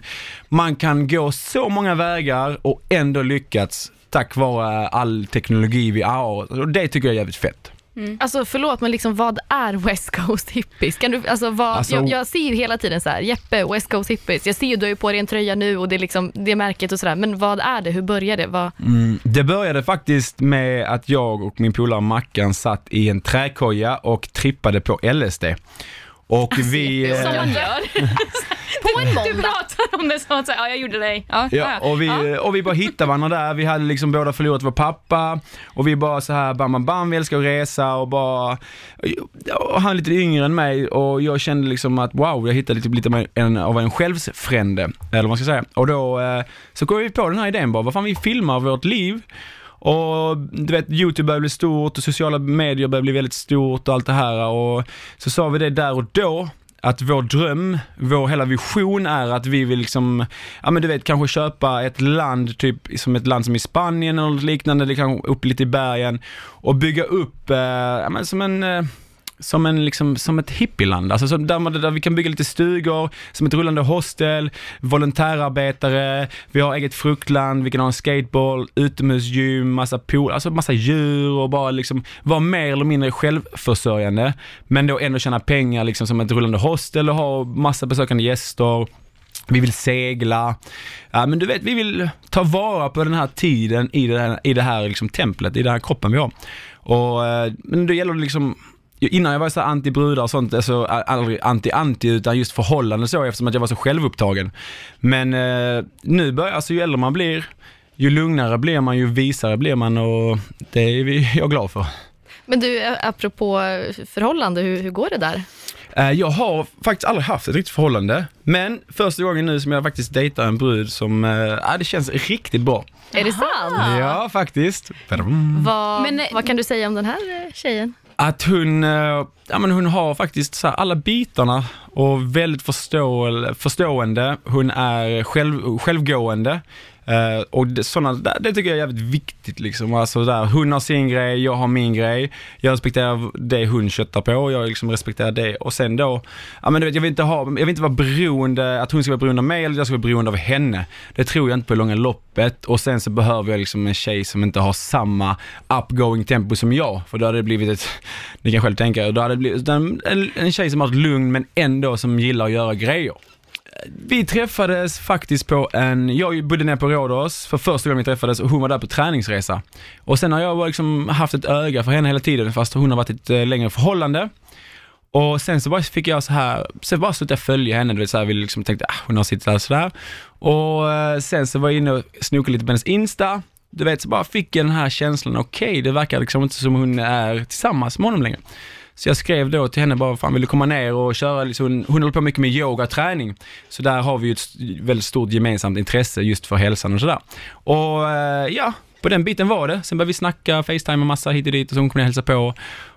man kan gå så många vägar och ändå lyckats tack vare all teknologi vi har och det tycker jag är jävligt fett. Alltså förlåt men liksom vad är West Coast Hippies? Kan du, alltså, vad, Alltså- jag, jag ser ju hela tiden så här, Jeppe, West Coast Hippies. Jag ser ju, du har ju på dig en tröja nu och det är liksom det märket och sådär. Men vad är det? Hur börjar det? Vad, Mm, det började faktiskt med att jag och min polare Mackan satt i en träkoja och trippade på LSD. Och vi... Som man gör. (laughs) på en Du måndag? pratar om det som att säga, ja jag gjorde dig. Ja, Ja, och vi, och vi bara hittade varandra där. Vi hade liksom båda förlorat vår pappa och vi bara så här bam, bam, bam, vi älskar att resa och bara, och han är lite yngre än mig och jag kände liksom att wow, jag hittade lite, lite av en, av en självsfrände, eller vad man ska säga. Och då eh, så kom vi på den här idén bara, vad fan vi filmar vårt liv och du vet, YouTube börjar bli stort och sociala medier börjar bli väldigt stort och allt det här. Och så sa vi det där och då att vår dröm, vår hela vision är att vi vill liksom, ja men du vet kanske köpa ett land, typ som ett land som i Spanien eller något liknande, eller kanske upp lite i bergen och bygga upp, eh, ja men som en eh, som en liksom, som ett hippieland, alltså där, man, där vi kan bygga lite stugor, som ett rullande hostel, volontärarbetare, vi har eget fruktland, vi kan ha en skateboard, utomhusgym, massa pool, alltså massa djur och bara liksom vara mer eller mindre självförsörjande, men då ändå tjäna pengar liksom som ett rullande hostel och ha massa besökande gäster. Vi vill segla. Ja, men du vet, vi vill ta vara på den här tiden i det här, i det här liksom templet, i den här kroppen vi har. Och, eh, men då gäller det liksom Innan jag var så här anti-brudar och sånt, alltså aldrig anti-anti utan just förhållande så eftersom att jag var så självupptagen. Men eh, nu börjar, alltså ju äldre man blir, ju lugnare blir man, ju visare blir man och det är (laughs) jag glad för. Men du, apropå förhållande, hur, hur går det där? Eh, Jag har faktiskt aldrig haft ett riktigt förhållande, men första gången nu som jag faktiskt dejtar en brud som, eh, ja det känns riktigt bra. Är det sant? Ja, faktiskt. Vad, Men, eh, vad kan du säga om den här eh, tjejen? Att hon, eh, ja men hon har faktiskt så här alla bitarna och väldigt förstå, förstående. Hon är själv, självgående. Uh, och det, såna, det, det tycker jag är jävligt viktigt liksom. Alltså där, hon har sin grej, jag har min grej. Jag respekterar det hon köttar på, och jag liksom respekterar det. Och sen då, ja men du vet, jag vill inte ha, jag vill inte vara beroende, att hon ska vara beroende av mig eller jag ska vara beroende av henne. Det tror jag inte på i långa loppet. Och sen så behöver jag liksom en tjej som inte har samma upgoing tempo som jag. För då hade det blivit ett, ni kan själv tänka er, då hade det blivit en, en tjej som har ett lugn men ändå som gillar att göra grejer. Vi träffades faktiskt på en, jag bodde nere på Rhodos för första gången vi träffades och hon var där på träningsresa. Och sen har jag liksom haft ett öga för henne hela tiden fast hon har varit i ett eh, längre förhållande. Och sen så bara fick jag så här, sen bara slutade jag följa henne, du vet så här, vi liksom tänkte, ah, hon har sitt där sådär. Och eh, sen så var jag inne och snokade lite på hennes Insta, du vet, så bara fick jag den här känslan, okej, det verkar liksom inte som hon är tillsammans med honom längre. Så jag skrev då till henne bara, fan vill du komma ner och köra, liksom, hon, håller på mycket med yoga och träning. Så där har vi ju ett väldigt stort gemensamt intresse just för hälsan och sådär. Och eh, ja, på den biten var det. Sen började vi snacka, facetime och massa hit och dit och så hon kom ner och hälsade på.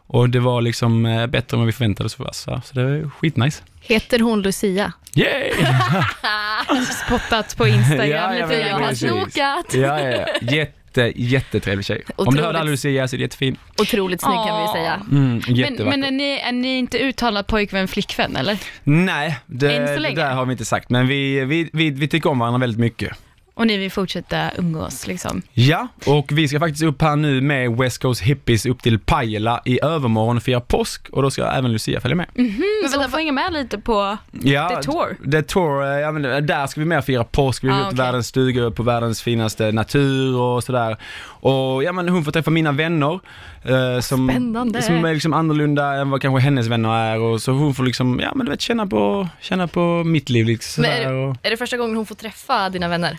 Och det var liksom eh, bättre än vad vi förväntade oss oss. Så det var skitnice. Heter hon Lucia? Yay! (laughs) Spottat på Instagram (laughs) Ja, lite. Jag har snokat. Ja, ja, ja. Jätte, jättetrevlig tjej. Om du Otroligt. hörde aldrig Lucia så är det jättefin. Otroligt snygg kan vi säga. Mm, Men, men är, ni, är ni inte uttalad pojkvän, flickvän eller? Nej, det, Än så det länge. där har vi inte sagt. Men vi, vi, vi, vi tycker om varandra väldigt mycket. Och ni vill fortsätta umgås liksom? Ja, och vi ska faktiskt upp här nu med West Coast Hippies upp till Pajala i övermorgon och fira påsk och då ska även Lucia följa med. Mm, så hon får hänga med lite på Ja, The Tour? The Tour, eh, ja, men där ska vi mer fira påsk, vi vill Ah, ut till okej. världens stugor på världens finaste natur och sådär. Och ja men hon får träffa mina vänner. eh, som, Spännande. som är liksom annorlunda än vad kanske hennes vänner är. Och så hon får liksom, ja men du vet, känna på, känna på mitt liv liksom. Men är, och, är det första gången hon får träffa dina vänner?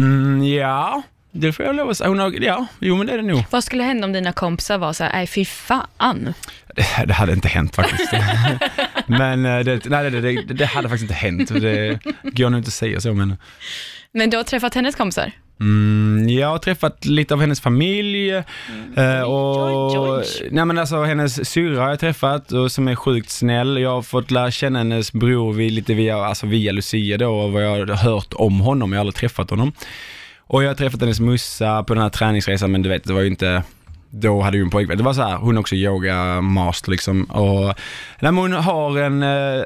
mm, ja, det får jag lov att säga. Hon har, ja, jo men det är det nog. Vad skulle hända om dina kompisar var så här, nej fy fan. Det, det hade inte hänt faktiskt. (laughs) men eh, det, nej, det, det, det hade faktiskt inte hänt. Det går nog inte att säga så men. Men du har träffat hennes kompisar? Mm, jag har träffat lite av hennes familj eh, och oj, oj. Nej, men alltså, hennes syrra har jag träffat och, som är sjukt snäll. Jag har fått lära känna hennes bror vid, lite via, alltså via Lucia då och vad jag har hört om honom. Jag har aldrig träffat honom. Och jag har träffat hennes mussa på den här träningsresan men du vet det var ju inte då hade en pojkvän. Det var så här, hon är också yoga master liksom. Och, nej, men hon har en, eh,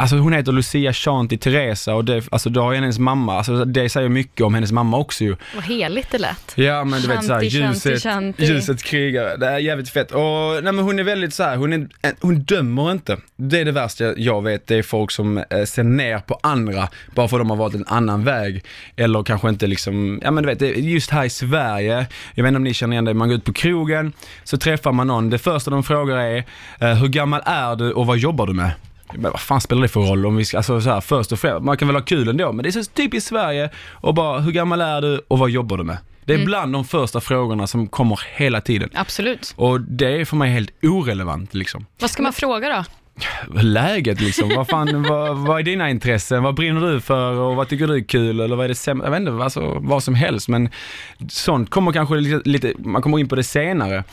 Alltså hon heter Lucia Shanti Teresa och det, alltså då har hennes mamma, alltså det säger mycket om hennes mamma också ju. Vad heligt det lät. Ja men du vet såhär, ljuset, shanti. ljuset krigare. Det är jävligt fett. Och nej men hon är väldigt så här, hon, är, hon dömer inte. Det är det värsta jag vet, det är folk som eh, ser ner på andra bara för att de har valt en annan väg. Eller kanske inte liksom, ja men du vet, just här i Sverige, jag vet inte om ni känner igen det, man går ut på krogen, så träffar man någon, det första de frågar är, eh, hur gammal är du och vad jobbar du med? Men vad fan spelar det för roll om vi ska, alltså så här, först och främst, man kan väl ha kul ändå, men det är så typiskt Sverige och bara, hur gammal är du och vad jobbar du med? Det är bland de första frågorna som kommer hela tiden. Absolut. Och det är för mig helt orelevant liksom. Vad ska man fråga då? Läget liksom, vad fan, (laughs) vad, vad är dina intressen? Vad brinner du för och vad tycker du är kul? Eller vad är det sämre? Jag vet inte, alltså, vad som helst men sånt kommer kanske lite, lite man kommer in på det senare.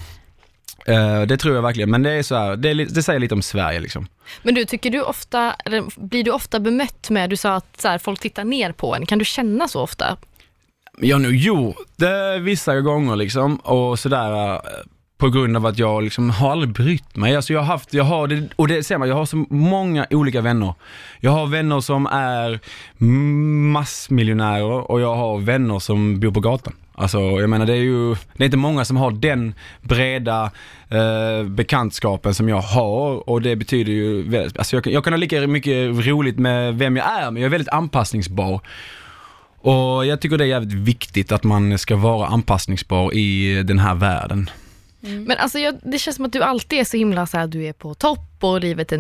Eh, det tror jag verkligen, men det är så här, det, det säger lite om Sverige liksom. Men du, tycker du ofta, blir du ofta bemött med, du sa att så här, folk tittar ner på en, kan du känna så ofta? Jag har nog gjort det vissa gånger liksom och sådär eh, på grund av att jag liksom har aldrig brytt mig. Alltså jag har haft, jag har det, och det ser man, jag har så många olika vänner. Jag har vänner som är massmiljonärer och jag har vänner som bor på gatan. Alltså jag menar det är ju, det är inte många som har den breda eh, bekantskapen som jag har och det betyder ju, väldigt- alltså jag, kan- jag kan ha lika mycket roligt med vem jag är men jag är väldigt anpassningsbar. Och jag tycker det är jävligt viktigt att man ska vara anpassningsbar i den här världen. Mm. Men alltså jag, det känns som att du alltid är så himla så här, du är på topp och livet är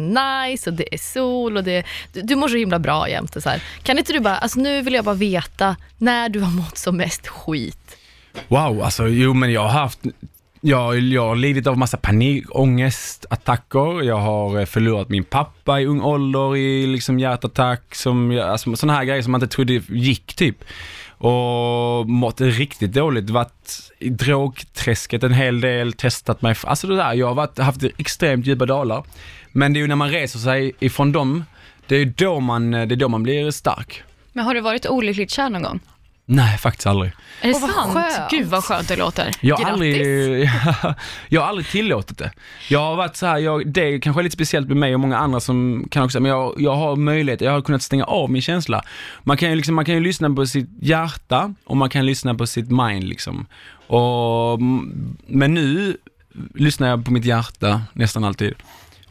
nice och det är sol och det, du, du mår så himla bra jämt. Så här. Kan inte du bara, alltså nu vill jag bara veta när du har mått som mest skit. Wow, alltså jo men jag har haft, jag, jag har lidit av massa panikångestattacker, jag har eh, förlorat min pappa i ung ålder i liksom hjärtattack, som, alltså, sådana här grejer som man inte trodde gick typ. Och mått riktigt dåligt, varit i drogträsket en hel del, testat mig, alltså det där, jag har varit, haft extremt djupa dalar. Men det är ju när man reser sig ifrån dem, det är ju då man, eh, det är då man blir stark. Men har du varit olyckligt kär någon gång? Nej, faktiskt aldrig. Är det vad sant? skönt. Gud vad skönt det låter. Jag har, Grattis. aldrig, (laughs) jag har aldrig tillåtit det. Jag har varit så här, jag, det är kanske är lite speciellt med mig och många andra som kan också, men jag, jag har möjlighet, jag har kunnat stänga av min känsla. Man kan ju liksom, man kan ju lyssna på sitt hjärta och man kan lyssna på sitt mind liksom. Och, men nu lyssnar jag på mitt hjärta nästan alltid.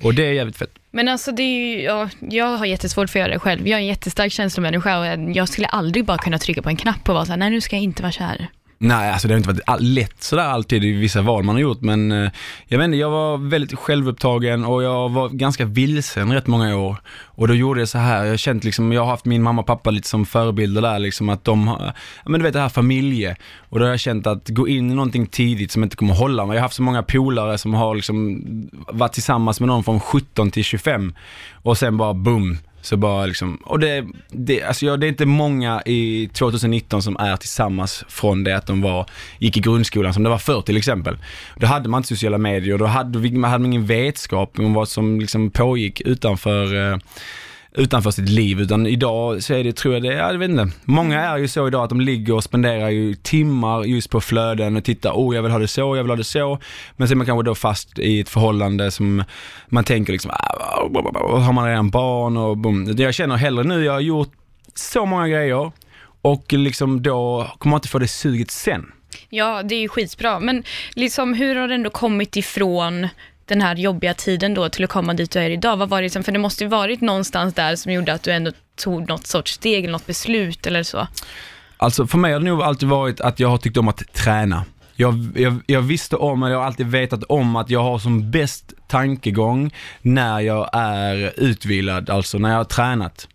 Och det är jävligt fett. Men alltså det är ju, ja, jag har jättesvårt för att göra det själv. Jag är en jättestark känslomänniska och jag skulle aldrig bara kunna trycka på en knapp och vara såhär, nej nu ska jag inte vara kär. Nej, alltså det har inte varit lätt sådär alltid i vissa val man har gjort, men eh, jag vet inte, jag var väldigt självupptagen och jag var ganska vilsen rätt många år. Och då gjorde jag så här, jag har känt liksom, jag har haft min mamma och pappa lite som förebilder där liksom, att de, har- ja men du vet det här familje. Och då har jag känt att gå in i någonting tidigt som inte kommer hålla mig. Jag har haft så många polare som har liksom varit tillsammans med någon från 17 till 25 och sen bara boom, så bara liksom, och det, det, alltså jag, det är inte många i 2019 som är tillsammans från det att de var, gick i grundskolan som det var förr till exempel. Då hade man inte sociala medier då hade, man hade ingen vetskap om vad som liksom pågick utanför eh, utanför sitt liv, utan idag så är det, tror jag det, jag vet inte. Många är ju så idag att de ligger och spenderar ju timmar just på flöden och tittar, oh jag vill ha det så, jag vill ha det så. Men så är man kanske då fast i ett förhållande som man tänker liksom, ah, ah, har man redan barn och boom. Jag känner hellre nu, jag har gjort så många grejer och liksom då kommer man inte få det suget sen. Ja, det är ju skitbra. Men liksom, hur har det ändå kommit ifrån den här jobbiga tiden då till att komma dit du är idag? Vad var det liksom, för det måste ju varit någonstans där som gjorde att du ändå tog något sorts steg eller något beslut eller så. Alltså för mig har det nog alltid varit att jag har tyckt om att träna. Jag, jag, jag visste om, eller jag har alltid vetat om att jag har som bäst tankegång när jag är utvilad, alltså när jag har tränat.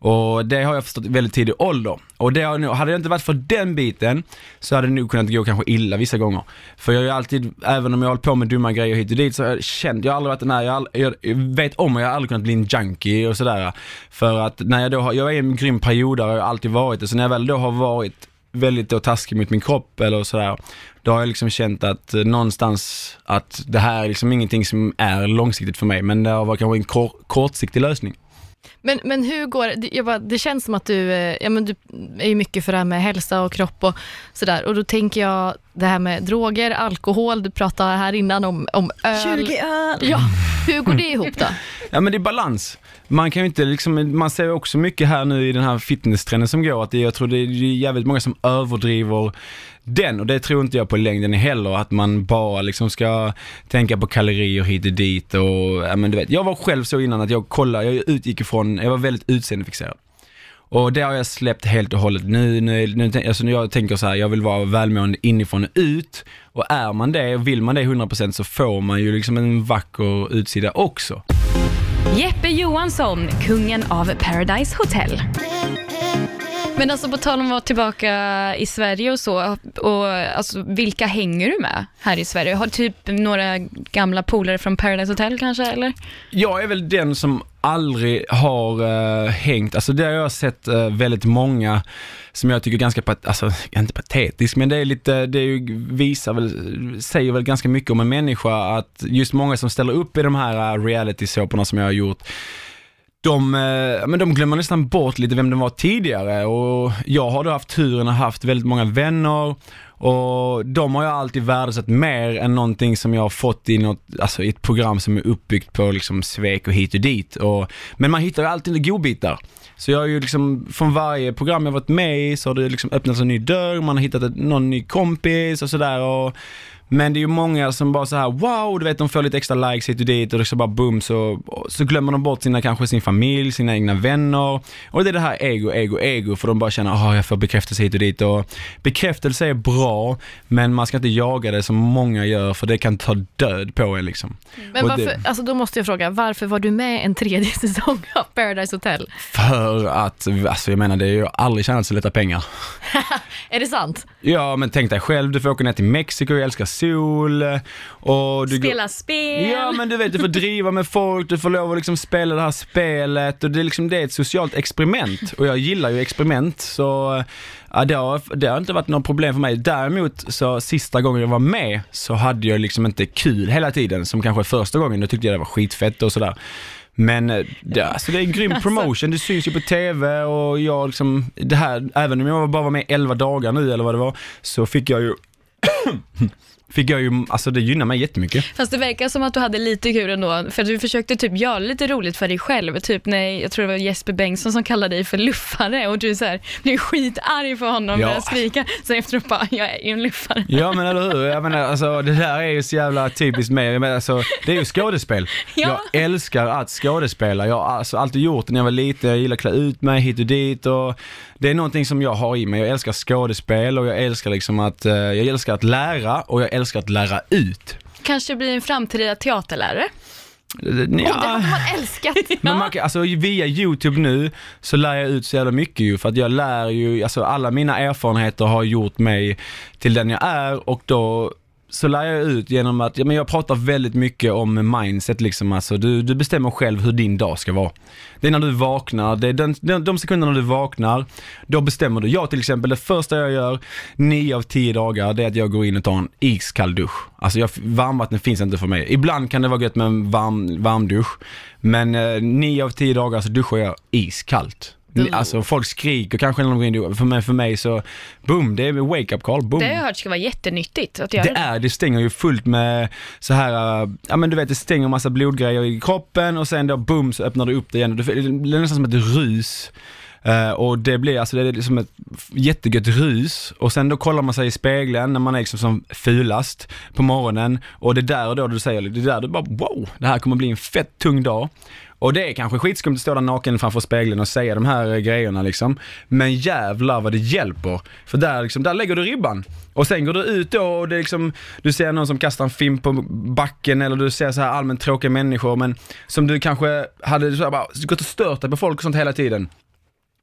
Och det har jag förstått i väldigt tidig ålder. Och det har nog, hade det inte varit för den biten så hade det nog kunnat gå kanske illa vissa gånger. För jag har ju alltid, även om jag har hållit på med dumma grejer hit och dit så har jag känt, jag har aldrig varit den här, jag, jag, jag vet om att jag har aldrig kunnat bli en junkie och sådär. För att när jag då har, jag är i en grym period där, jag har alltid varit det, så när jag väl då har varit väldigt då taskig mot min kropp eller sådär, då har jag liksom känt att eh, någonstans att det här är liksom ingenting som är långsiktigt för mig, men det har varit kanske en kor, kortsiktig lösning. Men, men hur går det? Jag bara, det känns som att du, eh, ja, men du är ju mycket för det här med hälsa och kropp och sådär. Och då tänker jag det här med droger, alkohol, du pratade här innan om, om öl. 20 öl! Ja, hur går det ihop då? (laughs) Ja men det är balans. Man kan ju inte liksom, man ser också mycket här nu i den här fitnesstrenden som går att det, jag tror det är jävligt många som överdriver den och det tror inte jag på längden heller att man bara liksom ska tänka på kalorier hit och dit och, ja men du vet, jag var själv så innan att jag kollade, jag utgick ifrån, jag var väldigt utseendefixerad. Och det har jag släppt helt och hållet. Nu, nu, nu alltså nu jag tänker så här, jag vill vara välmående inifrån och ut. Och är man det, och vill man det 100% så får man ju liksom en vacker utsida också. Jeppe Johansson, kungen av Paradise Hotel. Men alltså på tal om att vara tillbaka i Sverige och så, och alltså, vilka hänger du med här i Sverige? Har typ några gamla polare från Paradise Hotel kanske, eller? Jag är väl den som aldrig har uh, hängt, alltså det har jag sett uh, väldigt många som jag tycker är ganska, pat- alltså inte patetisk, men det är lite, det är ju, visar väl, säger väl ganska mycket om en människa att just många som ställer upp i de här uh, reality-såporna som jag har gjort, de, men de glömmer nästan bort lite vem de var tidigare. Och jag har då haft turen att haft väldigt många vänner och de har jag alltid värdesatt mer än någonting som jag har fått i något, alltså i ett program som är uppbyggt på liksom svek och hit och dit. Och, men man hittar ju alltid godbitar. Så jag har ju liksom, från varje program jag varit med i så har det liksom öppnats en ny dörr, man har hittat ett, någon ny kompis och sådär och men det är ju många som bara så här: wow, du vet de får lite extra likes hit och dit och så bara boom så, så glömmer de bort sina, kanske sin familj, sina egna vänner. Och det är det här ego, ego, ego för de bara känner, ah jag får bekräftelse hit och dit och bekräftelse är bra men man ska inte jaga det som många gör för det kan ta död på en liksom. Men Och varför, det- alltså då måste jag fråga, varför var du med en tredje (laughs) säsong av Paradise Hotel? För att, alltså jag menar det är ju aldrig tjänat så lätta pengar. (laughs) Är det sant? Ja men tänk dig själv, du får åka ner till Mexiko, jag älskar sol och du går- Spela spel. Ja men du vet, du får driva med folk, du får lov att liksom spela det här spelet och det är liksom, det är ett socialt experiment och jag gillar ju experiment så ja, det, har, det har inte varit något problem för mig. Däremot så sista gången jag var med så hade jag liksom inte kul hela tiden som kanske första gången, då tyckte jag det var skitfett och sådär. Men eh, det, alltså det är en grym promotion, det syns ju på TV och jag liksom, det här, även om jag bara var med 11 dagar nu eller vad det var, så fick jag ju Fick jag ju, alltså det gynnar mig jättemycket. Fast det verkar som att du hade lite kul ändå, för du försökte typ göra lite roligt för dig själv. Typ när, jag tror det var Jesper Bengtsson som kallade dig för luffare och du så här, blev skitarg för honom Ja. började skrika. Sen efteråt bara, jag är ju en luffare. Ja men eller hur, jag menar alltså det där är ju så jävla typiskt mig. Alltså, det är ju skådespel. Ja. Jag älskar att skådespela. Jag har alltså alltid gjort det när jag var liten, jag gillar att klä ut mig hit och dit och det är någonting som jag har i mig. Jag älskar skådespel och jag älskar liksom att, eh, jag älskar att lära och jag älskar att lära ut. Kanske blir en framtida teaterlärare. Ja. Det hade man älskat. (laughs) Men man kan, alltså via YouTube nu så lär jag ut så jävla mycket ju för att jag lär ju, alltså alla mina erfarenheter har gjort mig till den jag är och då så lär jag ut genom att, ja men jag pratar väldigt mycket om mindset liksom alltså. Du, du bestämmer själv hur din dag ska vara. Det är när du vaknar, det är den, de, de sekunderna du vaknar, då bestämmer du. Jag till exempel, det första jag gör, nio av tio dagar, det är att jag går in och tar en iskall dusch. Alltså jag, varmvatten finns inte för mig. Ibland kan det vara gött med en varm, varm dusch, men eh, nio av tio dagar så duschar jag iskallt. Alltså folk skriker kanske när de går in, för mig, för mig så, boom, det är wake up call, boom. Det har jag hört ska vara jättenyttigt att göra Det är, det stänger ju fullt med så här, ja men du vet det stänger massa blodgrejer i kroppen och sen då boom så öppnar det upp det igen. Det blir nästan som ett rus. Eh, och det blir alltså det är som ett jättegött rus och sen då kollar man sig i spegeln när man är liksom som fulast på morgonen och det är där och då du säger, det är där du bara wow, det här kommer bli en fett tung dag. Och det är kanske skitskumt att stå där naken framför spegeln och säga de här eh, grejerna liksom. Men jävlar vad det hjälper. För där, liksom, där lägger du ribban. Och sen går du ut då och det är liksom, du ser någon som kastar en film på backen eller du ser så här allmänt tråkiga människor men som du kanske hade så här, bara, gått och stört dig på folk och sånt hela tiden.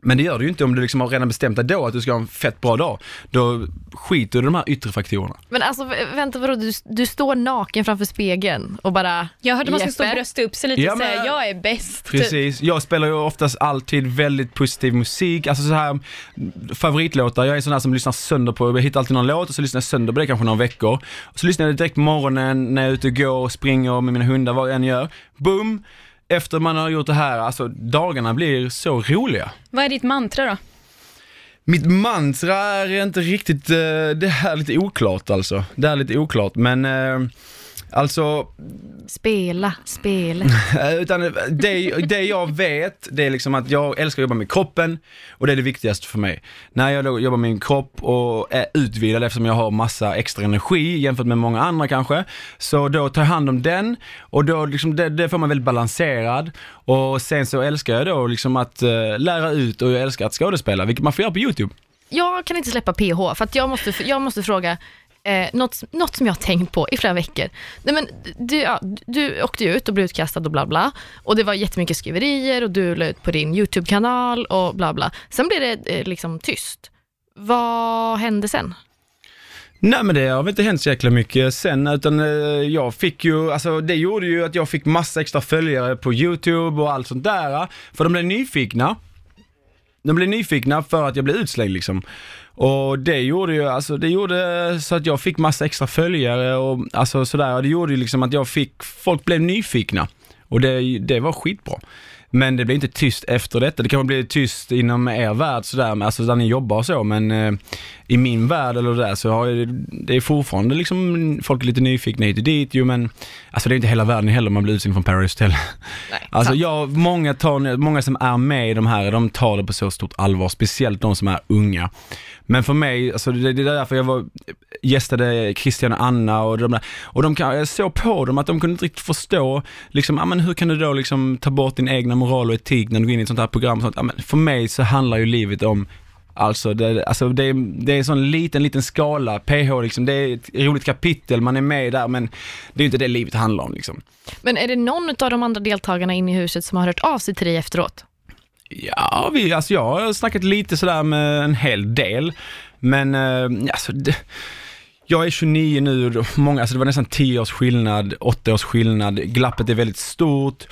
Men det gör du ju inte om du liksom har redan bestämt dig då att du ska ha en fett bra dag. Då skiter du i de här yttre faktorerna. Men alltså vä- vänta vadå, du, du står naken framför spegeln och bara Jag hörde man ska stå och brösta upp sig lite Ja, och säga men- jag är bäst. typ. Precis, jag spelar ju oftast alltid väldigt positiv musik, alltså så här favoritlåtar, jag är en sån här som lyssnar sönder på, jag hittar alltid någon låt och så lyssnar jag sönder på det kanske några veckor. Och så lyssnar jag direkt på morgonen när jag är ute och går och springer med mina hundar, vad jag än gör. Boom! Efter man har gjort det här, alltså dagarna blir så roliga. Vad är ditt mantra då? Mitt mantra är inte riktigt, eh, det här är lite oklart alltså. Det här är lite oklart men eh, Alltså, spela, spela. (laughs) Eh, Utan det, det jag vet, det är liksom att jag älskar att jobba med kroppen och det är det viktigaste för mig. När jag då jobbar med min kropp och är utvilad eftersom jag har massa extra energi jämfört med många andra kanske, så då tar jag hand om den och då liksom, det, det får man väldigt balanserad och sen så älskar jag då liksom att eh, lära ut och jag älskar att skådespela, vilket man får göra på YouTube. Jag kan inte släppa PH för att jag måste, jag måste fråga eh, något, något som jag har tänkt på i flera veckor. Nej, men du, ja, du åkte ju ut och blev utkastad och bla bla och det var jättemycket skriverier och du la ut på din YouTube-kanal och bla bla. Sen blev det eh, liksom tyst. Vad hände sen? Nej men det har väl inte hänt så jäkla mycket sen utan eh, jag fick ju, alltså det gjorde ju att jag fick massa extra följare på YouTube och allt sånt där. För de blev nyfikna. De blev nyfikna för att jag blev utslängd liksom. Och det gjorde ju, alltså det gjorde så att jag fick massa extra följare och alltså sådär. Och det gjorde ju liksom att jag fick, folk blev nyfikna. Och det, det var skitbra. Men det blev inte tyst efter detta. Det kanske blir tyst inom er värld sådär, alltså där ni jobbar och så, men eh, i min värld eller där så har jag, det är fortfarande liksom, folk är lite nyfikna hit och dit ju, men alltså det är inte hela världen heller man blir utslängd från Paris Hotel. Nej, (laughs) Alltså sant. jag, många, tar, många som är med i de här, de tar det på så stort allvar, speciellt de som är unga. Men för mig, alltså det, det är därför jag var, gästade Christian och Anna och de där, och de kan, jag såg på dem att de kunde inte riktigt förstå, liksom, ja, men hur kan du då liksom ta bort din egna moral och etik när du går in i ett sånt här program? och Sånt? Ja, men för mig så handlar ju livet om Alltså, det, alltså det, är, det är en sån liten, liten skala, PH liksom, det är ett roligt kapitel, man är med där men det är ju inte det livet handlar om liksom. Men är det någon av de andra deltagarna inne i huset som har hört av sig till dig efteråt? Ja, vi, alltså jag har snackat lite sådär med en hel del. Men eh, alltså, det, jag är 29 nu, och många, alltså det var nästan 10 års skillnad, 8 års skillnad, glappet är väldigt stort.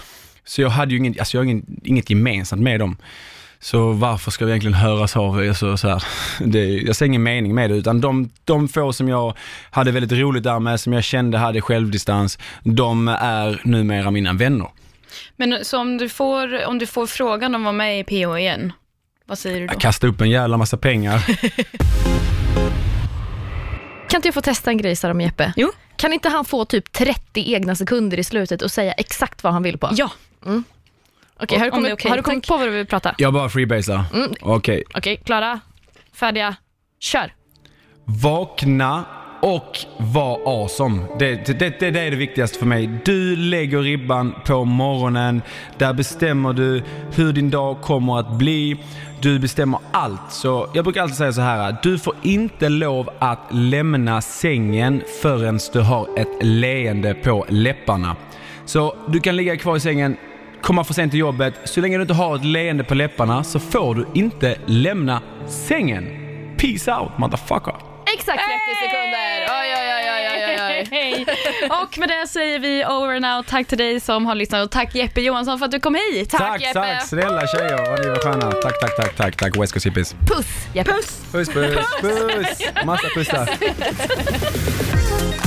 Så jag hade ju inget, alltså jag har inget, inget gemensamt med dem. Så varför ska vi egentligen höras av? Alltså, så här, (laughs) det, jag ser ingen mening med det, utan de, de få som jag hade väldigt roligt där med, som jag kände hade självdistans, de är numera mina vänner. Men så om du får, om du får frågan om att vara med i PH igen, vad säger du då? Jag kastade upp en jävla massa pengar. (laughs) Kan inte jag få testa en grej Sara med Jeppe? Jo. Kan inte han få typ 30 egna sekunder i slutet och säga exakt vad han vill på? Ja, Okej, har du kommit, okej, har du kommit på vad du vill prata? Jag bara freebasar. Mm. Okej. Okej, klara, färdiga, kör. Vakna och var awesome. Det, det, det, det är det viktigaste för mig. Du lägger ribban på morgonen. Där bestämmer du hur din dag kommer att bli. Du bestämmer allt. Så jag brukar alltid säga så här. Du får inte lov att lämna sängen förrän du har ett leende på läpparna. Så du kan ligga kvar i sängen komma för sent till jobbet. Så länge du inte har ett leende på läpparna så får du inte lämna sängen. Peace out motherfucker. Exakt 30 sekunder. Oj, oj, oj, oj, oj. Hej! Och med det säger vi over and out. Tack till dig som har lyssnat och tack Jeppe Johansson för att du kom hit. Tack, Jeppe! tack, snälla tjejer, vad ni var sköna. Tack, tack, tack, tack, tack, West Coast hippies. Puss Jeppe. Puss! Puss, puss, puss! Massa pussar. (laughs)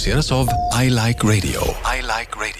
produceras av I Like Radio. I like radio.